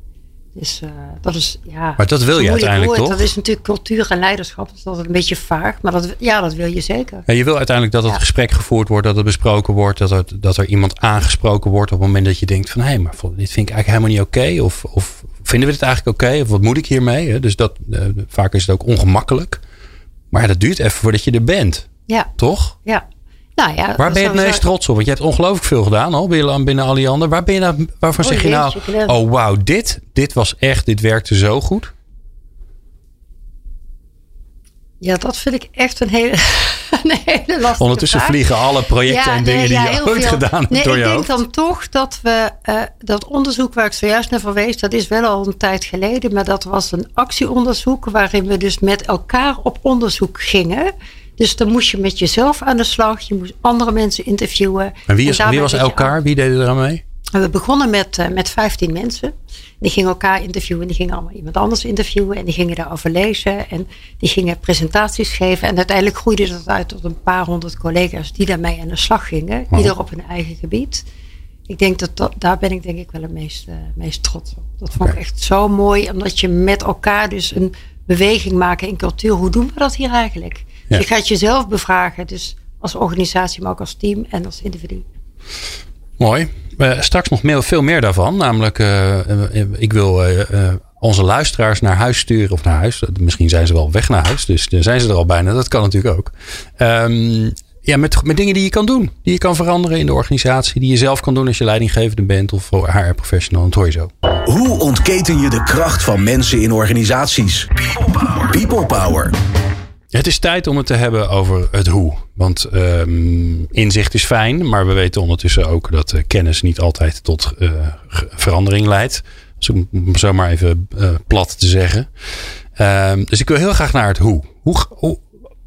Dus uh, dat is, ja. Maar dat wil je uiteindelijk toch? Dat is natuurlijk cultuur en leiderschap. Dat is altijd een beetje vaag. Maar dat, ja, dat wil je zeker. Ja, je wil uiteindelijk dat het gesprek gevoerd wordt, dat het besproken wordt, dat er, dat er iemand aangesproken wordt op het moment dat je denkt van hé, hey, maar dit vind ik eigenlijk helemaal niet oké. Of, of vinden we dit eigenlijk oké? Of wat moet ik hiermee? Dus dat, uh, vaak is het ook ongemakkelijk. Maar dat duurt even voordat je er bent. Ja. Toch? Ja. Nou ja, Waar ben je het meest trots op? Want je hebt ongelooflijk veel gedaan al binnen, binnen Alliander. Waar ben je nou, waarvan oh, zeg je nou, oh wauw, dit, dit was echt, dit werkte zo goed? Ja, dat vind ik echt een hele, [LAUGHS] een hele lastige Ondertussen vliegen alle projecten en dingen die je ooit gedaan hebt door je Ik denk dan toch dat we uh, dat onderzoek waar ik zojuist naar verwees, dat is wel al een tijd geleden, maar dat was een actieonderzoek waarin we dus met elkaar op onderzoek gingen. Dus dan moest je met jezelf aan de slag. Je moest andere mensen interviewen. En wie, is, wie was elkaar? Wie deed er aan mee? We begonnen met, uh, met 15 mensen. Die gingen elkaar interviewen. Die gingen allemaal iemand anders interviewen. En die gingen daarover lezen. En die gingen presentaties geven. En uiteindelijk groeide dat uit tot een paar honderd collega's die daarmee aan de slag gingen. Ieder op hun eigen gebied. Ik denk dat, dat daar ben ik denk ik wel het meest, uh, meest trots op. Dat vond ik echt zo mooi. Omdat je met elkaar dus een beweging maken in cultuur. Hoe doen we dat hier eigenlijk? Je gaat jezelf bevragen, dus als organisatie, maar ook als team en als individu. Mooi. Uh, straks nog meer, veel meer daarvan. Namelijk, uh, ik wil onze luisteraars naar huis sturen. Of naar huis. Misschien zijn ze wel weg naar huis. Dus dan zijn ze er al bijna. Dat kan natuurlijk ook. Um, ja, met, met dingen die je kan doen. Die je kan veranderen in de organisatie. Die je zelf kan doen als je leidinggevende bent of HR-professional. Dat hoor je zo. Hoe ontketen je de kracht van mensen in organisaties? People power. People Power. Het is tijd om het te hebben over het hoe. Want um, inzicht is fijn, maar we weten ondertussen ook dat uh, kennis niet altijd tot uh, verandering leidt. Om zo maar even uh, plat te zeggen. Um, dus ik wil heel graag naar het. Hoe, hoe.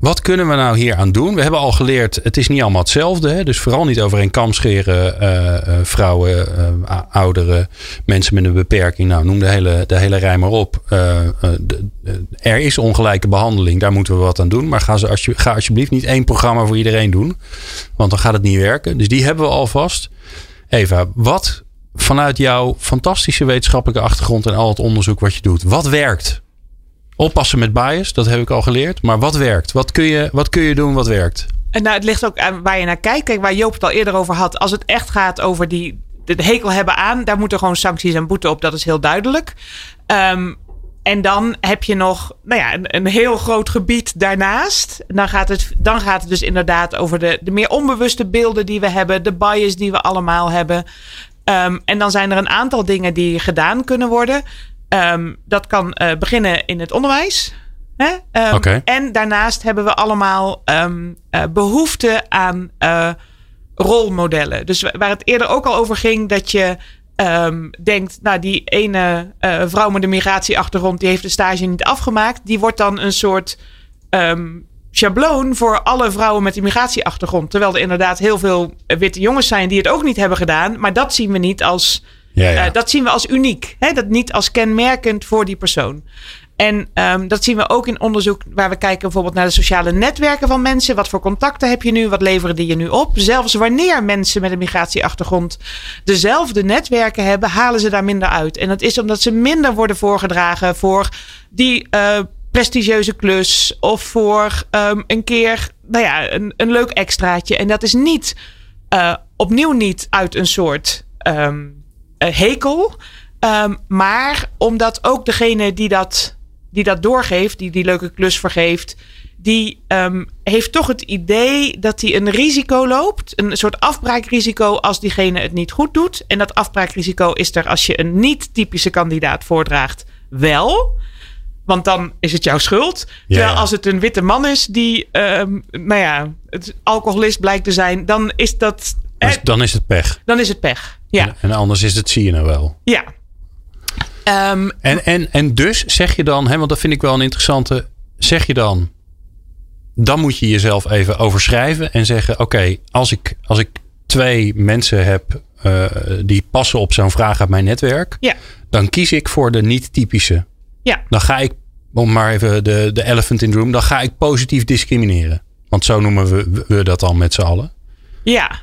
Wat kunnen we nou hier aan doen? We hebben al geleerd, het is niet allemaal hetzelfde. Hè? Dus vooral niet over een kam scheren. Uh, vrouwen, uh, ouderen, mensen met een beperking. Nou, noem de hele, de hele rij maar op. Er is ongelijke behandeling, daar moeten we wat aan doen. Maar ga, ze ga alsjeblieft niet één programma voor iedereen doen. Want dan gaat het niet werken. Dus die hebben we alvast. Eva, wat vanuit jouw fantastische wetenschappelijke achtergrond en al het onderzoek wat je doet, wat werkt? Oppassen met bias, dat heb ik al geleerd. Maar wat werkt? Wat kun je, wat kun je doen wat werkt? En nou, het ligt ook aan waar je naar kijkt. Kijk, waar Joop het al eerder over had. Als het echt gaat over die, de hekel hebben aan, daar moeten gewoon sancties en boete op. Dat is heel duidelijk. Um, en dan heb je nog nou ja, een, een, heel groot gebied daarnaast. Dan gaat, het, dan gaat het dus inderdaad over de, de meer onbewuste beelden die we hebben, de bias die we allemaal hebben. Um, en dan zijn er een aantal dingen die gedaan kunnen worden. Um, dat kan uh, beginnen in het onderwijs. Hè? Um, okay. En daarnaast hebben we allemaal um, uh, behoefte aan uh, rolmodellen. Dus waar het eerder ook al over ging, dat je denkt, nou die ene vrouw met een migratieachtergrond, die heeft de stage niet afgemaakt. Die wordt dan een soort schabloon voor alle vrouwen met een migratieachtergrond. Terwijl er inderdaad heel veel witte jongens zijn die het ook niet hebben gedaan. Maar dat zien we niet als ja. Uh, dat zien we als uniek. Hè? Dat niet als kenmerkend voor die persoon. En um, dat zien we ook in onderzoek waar we kijken bijvoorbeeld naar de sociale netwerken van mensen. Wat voor contacten heb je nu? Wat leveren die je nu op? Zelfs wanneer mensen met een migratieachtergrond dezelfde netwerken hebben, halen ze daar minder uit. En dat is omdat ze minder worden voorgedragen voor die uh, prestigieuze klus of voor um, een keer nou ja, een, een leuk extraatje. En dat is niet uh, opnieuw niet uit een soort. Um, hekel. Um, maar omdat ook degene die dat, die dat doorgeeft, die die leuke klus vergeeft, die um, heeft toch het idee dat hij een risico loopt. Een soort afbraakrisico als diegene het niet goed doet. En dat afbraakrisico is er als je een niet-typische kandidaat voordraagt wel. Want dan is het jouw schuld. Ja, Terwijl als het een witte man is die, um, nou ja, het alcoholist blijkt te zijn, dan is dat. Dus dan is het pech. Dan is het pech. Ja. En, en anders is het zie je nou wel. Ja. Um, en, en, en dus zeg je dan, hè, want dat vind ik wel een interessante. Zeg je dan, dan moet je jezelf even overschrijven en zeggen: Oké, als, ik, als ik twee mensen heb uh, die passen op zo'n vraag uit mijn netwerk, ja. dan kies ik voor de niet-typische. Ja. Dan ga ik, om maar even de, de elephant in the room, dan ga ik positief discrimineren. Want zo noemen we, we dat dan met z'n allen. Ja,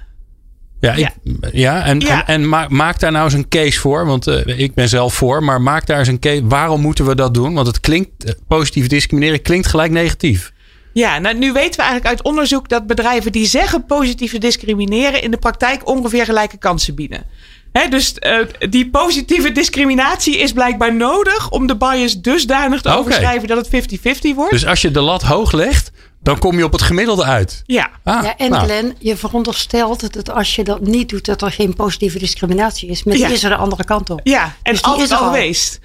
ja, ik, ja. ja, en, Ja. en, en maak, maak daar nou eens een case voor. Want uh, ik ben zelf voor. Maar maak daar eens een case. Waarom moeten we dat doen? Want het klinkt, uh, positief discrimineren klinkt gelijk negatief. Ja, nou, nu weten we eigenlijk uit onderzoek dat bedrijven die zeggen positief discrimineren in de praktijk ongeveer gelijke kansen bieden. He, dus uh, die positieve discriminatie is blijkbaar nodig om de bias dusdanig te overschrijven dat het 50-50 wordt. Dus als je de lat hoog legt, dan kom je op het gemiddelde uit. ja, Ah, Ja, en nou, Glenn, je veronderstelt dat als je dat niet doet, dat er geen positieve discriminatie is. Maar die Ja. is er de andere kant op. ja, en Dus die altijd is er al geweest.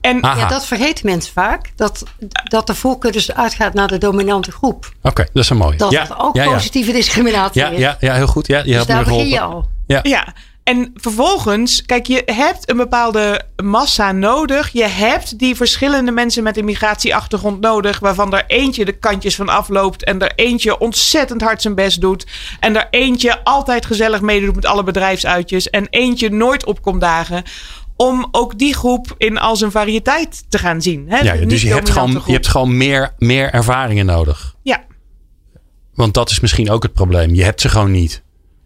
En. Ja, dat vergeten mensen vaak. Dat, dat de voorkeur dus uitgaat naar de dominante groep. Oké, dat is een mooie. Dat ja, het ook ja, ja. positieve discriminatie Ja, is. ja, ja, heel goed. Ja, je dus hebt me daar begin geholpen. je al. Ja. En vervolgens, kijk, je hebt een bepaalde massa nodig. Je hebt die verschillende mensen met een migratieachtergrond nodig, waarvan er eentje de kantjes van afloopt en er eentje ontzettend hard zijn best doet. En er eentje altijd gezellig meedoet met alle bedrijfsuitjes en eentje nooit opkomt dagen. Om ook die groep in al zijn variëteit te gaan zien. Hè? Ja, dus je hebt gewoon, groep. je hebt gewoon meer, meer ervaringen nodig. Ja, Want dat is misschien ook het probleem. Je hebt ze gewoon niet.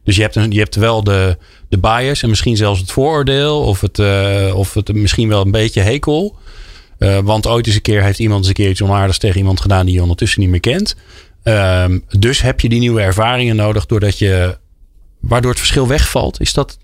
Dus je hebt, een, je hebt wel de, de bias en misschien zelfs het vooroordeel. Of het, uh, of het misschien wel een beetje hekel. Uh, want ooit eens een keer heeft iemand eens een keer iets onaardigs tegen iemand gedaan die je ondertussen niet meer kent. Um, dus heb je die nieuwe ervaringen nodig doordat je. Waardoor het verschil wegvalt. Is dat.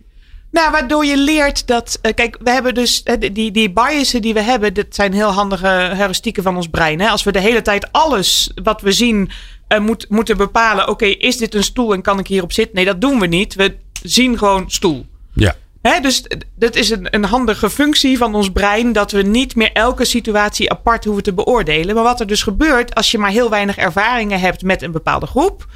Nou, waardoor je leert dat. Uh, kijk, we hebben dus. Die, die biasen die we hebben. Dat zijn heel handige heuristieken van ons brein. Hè? Als we de hele tijd alles wat we zien. Uh, moet, moeten bepalen. Oké, okay, is dit een stoel en kan ik hierop zitten? Nee, dat doen we niet. We zien gewoon stoel. Ja. Hè, dus dat is een, een handige functie van ons brein. Dat we niet meer elke situatie apart hoeven te beoordelen. Maar wat er dus gebeurt als je maar heel weinig ervaringen hebt met een bepaalde groep.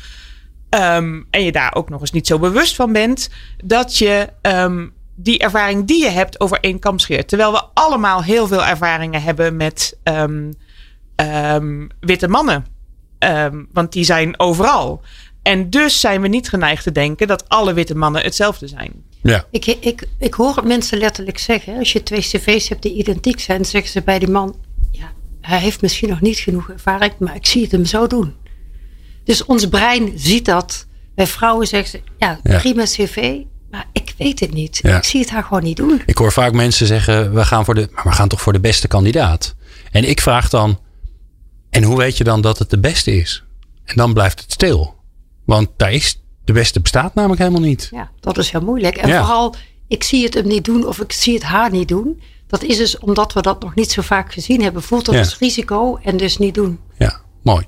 ehm, en je daar ook nog eens niet zo bewust van bent. Dat je ehm, die ervaring die je hebt over één kam scheert. Terwijl we allemaal heel veel ervaringen hebben met ehm, witte mannen. Ehm, want die zijn overal. En dus zijn we niet geneigd te denken dat alle witte mannen hetzelfde zijn. Ja. Ik, ik, ik hoor mensen letterlijk zeggen. Als je twee cv's hebt die identiek zijn, zeggen ze bij die man: ja, hij heeft misschien nog niet genoeg ervaring, maar ik zie het hem zo doen. Dus ons brein ziet dat. Bij vrouwen zeggen ze: ja, Ja. prima cv, maar ik weet het niet. Ja. Ik zie het haar gewoon niet doen. Ik hoor vaak mensen zeggen: we gaan, voor de, maar we gaan toch voor de beste kandidaat. En ik vraag dan: en hoe weet je dan dat het de beste is? En dan blijft het stil. Want daar is, de beste bestaat namelijk helemaal niet. Ja, dat is heel moeilijk. En Ja. vooral, ik zie het hem niet doen of ik zie het haar niet doen. Dat is dus omdat we dat nog niet zo vaak gezien hebben. Voelt dat Ja. als risico en dus niet doen. Ja, mooi.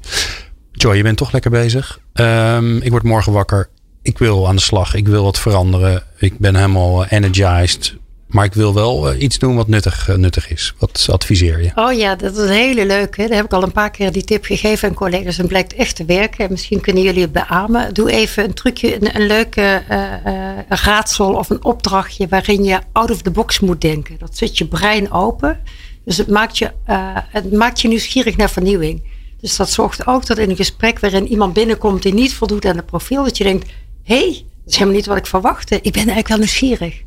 Joy, je bent toch lekker bezig. Ehm, ik word morgen wakker. Ik wil aan de slag. Ik wil wat veranderen. Ik ben helemaal energized. Maar ik wil wel eh, iets doen wat nuttig, eh, nuttig is. Wat adviseer je? Oh ja, dat is een hele leuke. Daar heb ik al een paar keer die tip gegeven aan collega's. En blijkt echt te werken. En misschien kunnen jullie het beamen. Doe even een trucje, een, leuke eh, raadsel of een opdrachtje waarin je out of the box moet denken. Dat zet je brein open. Dus het maakt je, het maakt je nieuwsgierig naar vernieuwing. Dus dat zorgt ook dat in een gesprek waarin iemand binnenkomt die niet voldoet aan het profiel, dat je denkt: hé, hey, dat is helemaal niet wat ik verwachtte. Ik ben eigenlijk wel nieuwsgierig.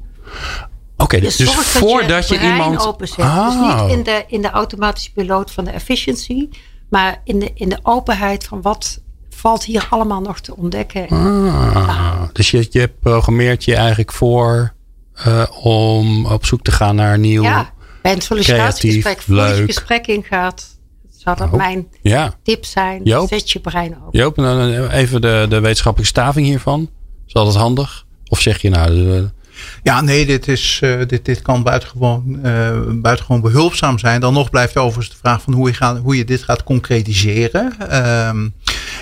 Oké, Je dus, dus voordat je, brein iemand. openzet. Dus niet in de, in de automatische piloot van de efficiency, maar in de, in de openheid van wat valt hier allemaal nog te ontdekken. ah, dus je, je programmeert je eigenlijk voor eh, om op zoek te gaan naar nieuw. ja, bij een sollicitatiegesprek, voor je gesprek ingaat, zou dat Oh. mijn Ja. tip zijn. Joop? Zet je brein open. Joop, en dan eh, even de, de wetenschappelijke staving hiervan. Is dat handig? Of zeg je nou, eh, Ja, nee, dit, is, eh, dit, dit kan buitengewoon, eh buitengewoon behulpzaam zijn. Dan nog blijft overigens de vraag van hoe je, gaat, hoe je dit gaat concretiseren. Ehm,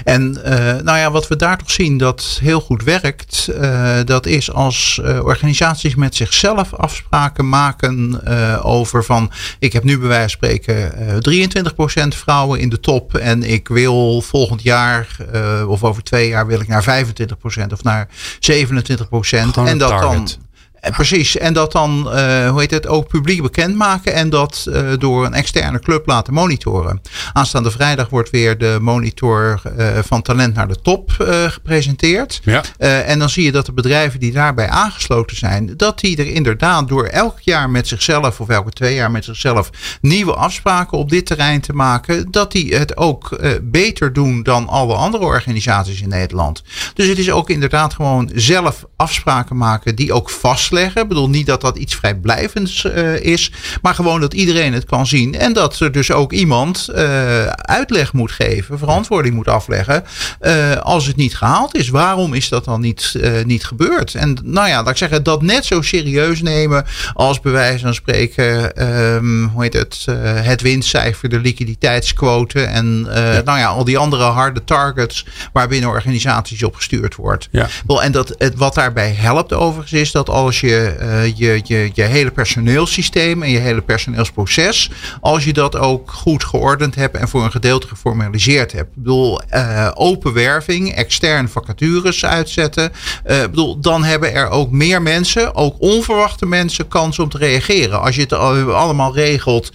en eh, nou ja, wat we daar toch zien dat heel goed werkt, dat is als organisaties met zichzelf afspraken maken over van ik heb nu bij wijze van spreken eh 23% vrouwen in de top en ik wil volgend jaar of over twee jaar wil ik naar 25% of naar 27%. Gewoon en dat dan target. eh, Precies, en dat dan, eh, hoe heet het, ook publiek bekendmaken en dat eh, door een externe club laten monitoren. Aanstaande vrijdag wordt weer de monitor van talent naar de top gepresenteerd. ja. En dan zie je dat de bedrijven die daarbij aangesloten zijn, dat die er inderdaad door elk jaar met zichzelf of elke twee jaar met zichzelf nieuwe afspraken op dit terrein te maken, dat die het ook beter doen dan alle andere organisaties in Nederland. Dus het is ook inderdaad gewoon zelf afspraken maken die ook vastleggen. Ik bedoel niet dat dat iets vrijblijvends eh, is, maar gewoon dat iedereen het kan zien en dat er dus ook iemand eh, uitleg moet geven, verantwoording moet afleggen eh, als het niet gehaald is. Waarom is dat dan niet, niet gebeurd? En nou ja, laat ik zeggen, dat net zo serieus nemen als bij wijze van spreken, ehm, hoe heet het, het winstcijfer, de liquiditeitsquote en nou ja, al die andere harde targets waar binnen organisaties op gestuurd wordt. Ja. Wel, en dat, het, wat daarbij helpt overigens is dat als je eh, je, je je hele personeelssysteem en je hele personeelsproces, als je dat ook goed geordend hebt en voor een gedeelte geformaliseerd hebt. Ik bedoel, eh, open werving, extern vacatures uitzetten. Eh, bedoel, dan hebben er ook meer mensen, ook onverwachte mensen, kans om te reageren. Als je het al- allemaal regelt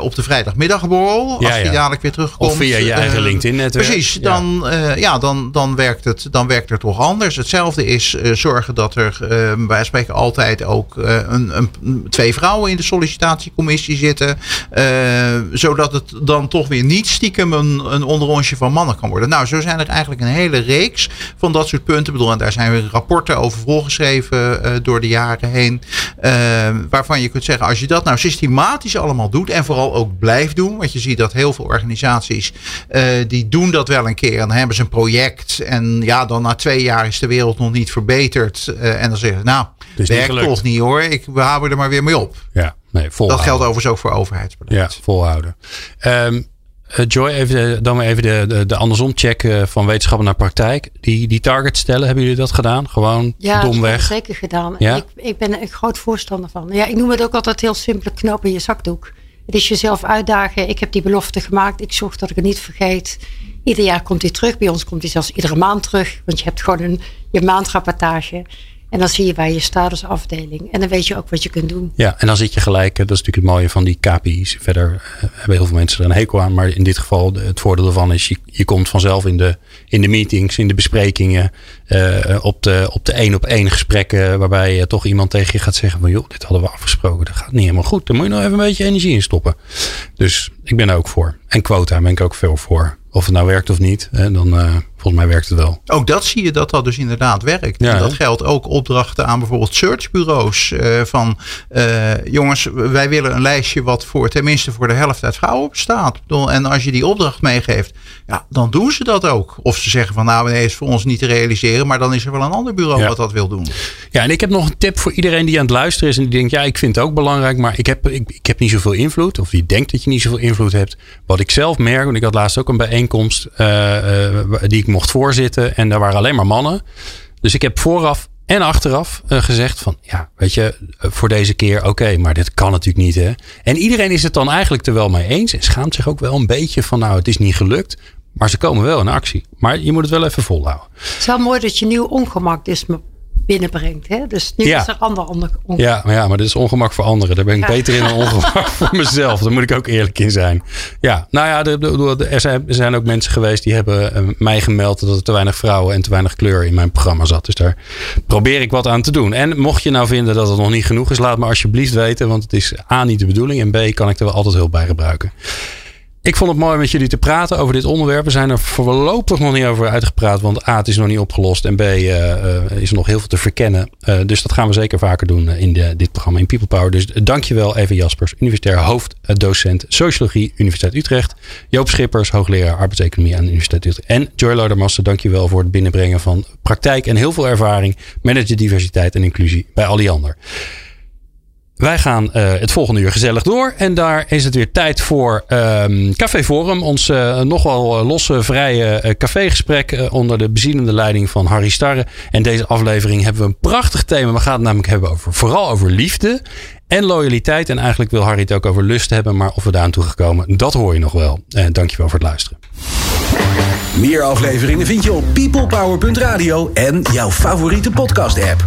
op de vrijdagmiddagborrel, Ja, als ja. dadelijk weer terugkomt. Of via je eigen LinkedIn-netwerk. Precies, Ja. dan, eh, ja, dan, dan, werkt het, dan werkt het toch anders. Hetzelfde is eh, zorgen dat er, eh, wij spreken altijd ook eh, een, een, twee vrouwen in de sollicitatiecommissie zitten. eh, zodat het dan toch weer niet stiekem een, een van mannen kan worden. Nou, zo zijn er eigenlijk een hele reeks van dat soort punten. Ik bedoel, en daar zijn weer rapporten over volgeschreven door de jaren heen. waarvan je kunt zeggen, als je dat nou systematisch allemaal doet en vooral ook blijft doen. Want je ziet dat heel veel organisaties die doen dat wel een keer en dan hebben ze een project. En ja, dan na twee jaar is de wereld nog niet verbeterd. Eh, en dan zeggen ze, nou, werkt toch niet hoor. Ik, we houden er maar weer mee op. Ja, nee, volhouden. Dat geldt overigens ook voor Ja, overheidsbeleid. volhouden. Ehm, Joy, even, dan maar even de, de, de andersom check van wetenschappen naar praktijk. Die, die target stellen, hebben jullie dat gedaan? Gewoon ja, domweg? Ja, zeker gedaan. Ja? Ik, ik ben er een groot voorstander van. Ja, ik noem het ook altijd heel simpele knoop in je zakdoek. Het is jezelf uitdagen. Ik heb die belofte gemaakt. Ik zorg dat ik het niet vergeet. Ieder jaar komt hij terug. Bij ons komt hij zelfs iedere maand terug. Want je hebt gewoon een, je maandrapportage. En dan zie je waar je staat als afdeling. En dan weet je ook wat je kunt doen. Ja, en dan zit je gelijk. Dat is natuurlijk het mooie van die KPI's. Verder eh, hebben heel veel mensen er een hekel aan. Maar in dit geval, het voordeel ervan is, je, je komt vanzelf in de, in de meetings, in de besprekingen. Uh, op de op de één op één gesprekken. Waarbij uh, toch iemand tegen je gaat zeggen van joh, dit hadden we afgesproken. Dat gaat niet helemaal goed. Dan moet je nog even een beetje energie in stoppen. Dus ik ben er ook voor. En quota ben ik ook veel voor. Of het nou werkt of niet, hè, dan uh, volgens mij werkt het wel. Ook dat zie je dat dat dus inderdaad werkt. Ja, en dat geldt ook opdrachten aan bijvoorbeeld searchbureaus. Uh, van uh, jongens, wij willen een lijstje wat voor tenminste voor de helft uit vrouwen bestaat. En als je die opdracht meegeeft, ja, dan doen ze dat ook. Of ze zeggen van nou nee, is voor ons niet te realiseren. Maar dan is er wel een ander bureau ja. wat dat wil doen. Ja, en ik heb nog een tip voor iedereen die aan het luisteren is. En die denkt, ja, ik vind het ook belangrijk. Maar ik heb, ik, ik heb niet zoveel invloed. Of die denkt dat je niet zoveel invloed hebt. Wat ik zelf merk, want ik had laatst ook een bijeenkomst uh, die ik mocht voorzitten. En daar waren alleen maar mannen. Dus ik heb vooraf en achteraf uh, gezegd van ja, weet je, voor deze keer oké, maar dit kan natuurlijk niet hè. En iedereen is het dan eigenlijk er wel mee eens en schaamt zich ook wel een beetje van nou, het is niet gelukt. Maar ze komen wel in actie. Maar je moet het wel even volhouden. Het is wel mooi dat je nieuw ongemak is binnenbrengt. Hè? Dus nu ja. is er ander ongemak. Ja, maar ja, maar dit is ongemak voor anderen. Daar ben ik ja. beter in dan [LAUGHS] ongemak voor mezelf. Daar moet ik ook eerlijk in zijn. Ja, nou ja, de, de, de, er, zijn, er zijn ook mensen geweest die hebben uh, mij gemeld dat er te weinig vrouwen en te weinig kleur in mijn programma zat. Dus daar probeer ik wat aan te doen. En mocht je nou vinden dat het nog niet genoeg is, laat me alsjeblieft weten. Want het is A niet de bedoeling en B kan ik er wel altijd hulp bij gebruiken. Ik vond het mooi met jullie te praten over dit onderwerp. We zijn er voorlopig nog niet over uitgepraat. Want A, het is nog niet opgelost. En B, uh, is er nog heel veel te verkennen. Uh, dus dat gaan we zeker vaker doen in de, dit programma in People Power. Dus dankjewel Eva Jaspers, universitair hoofddocent Sociologie, Universiteit Utrecht. Joop Schippers, hoogleraar arbeidseconomie aan de Universiteit Utrecht. En Joy Laudermaster, dankjewel voor het binnenbrengen van praktijk en heel veel ervaring. Manager diversiteit en inclusie bij Alliander. Wij gaan uh, het volgende uur gezellig door. En daar is het weer tijd voor um, Café Forum. Ons uh, nogal losse, vrije cafégesprek onder de bezielende leiding van Harry Starre. En deze aflevering hebben we een prachtig thema. We gaan het namelijk hebben over, vooral over liefde en loyaliteit. En eigenlijk wil Harry het ook over lust hebben. Maar of we daar aan toe gekomen, dat hoor je nog wel. Uh, dankjewel voor het luisteren. Meer afleveringen vind je op peoplepower.radio en jouw favoriete podcast app.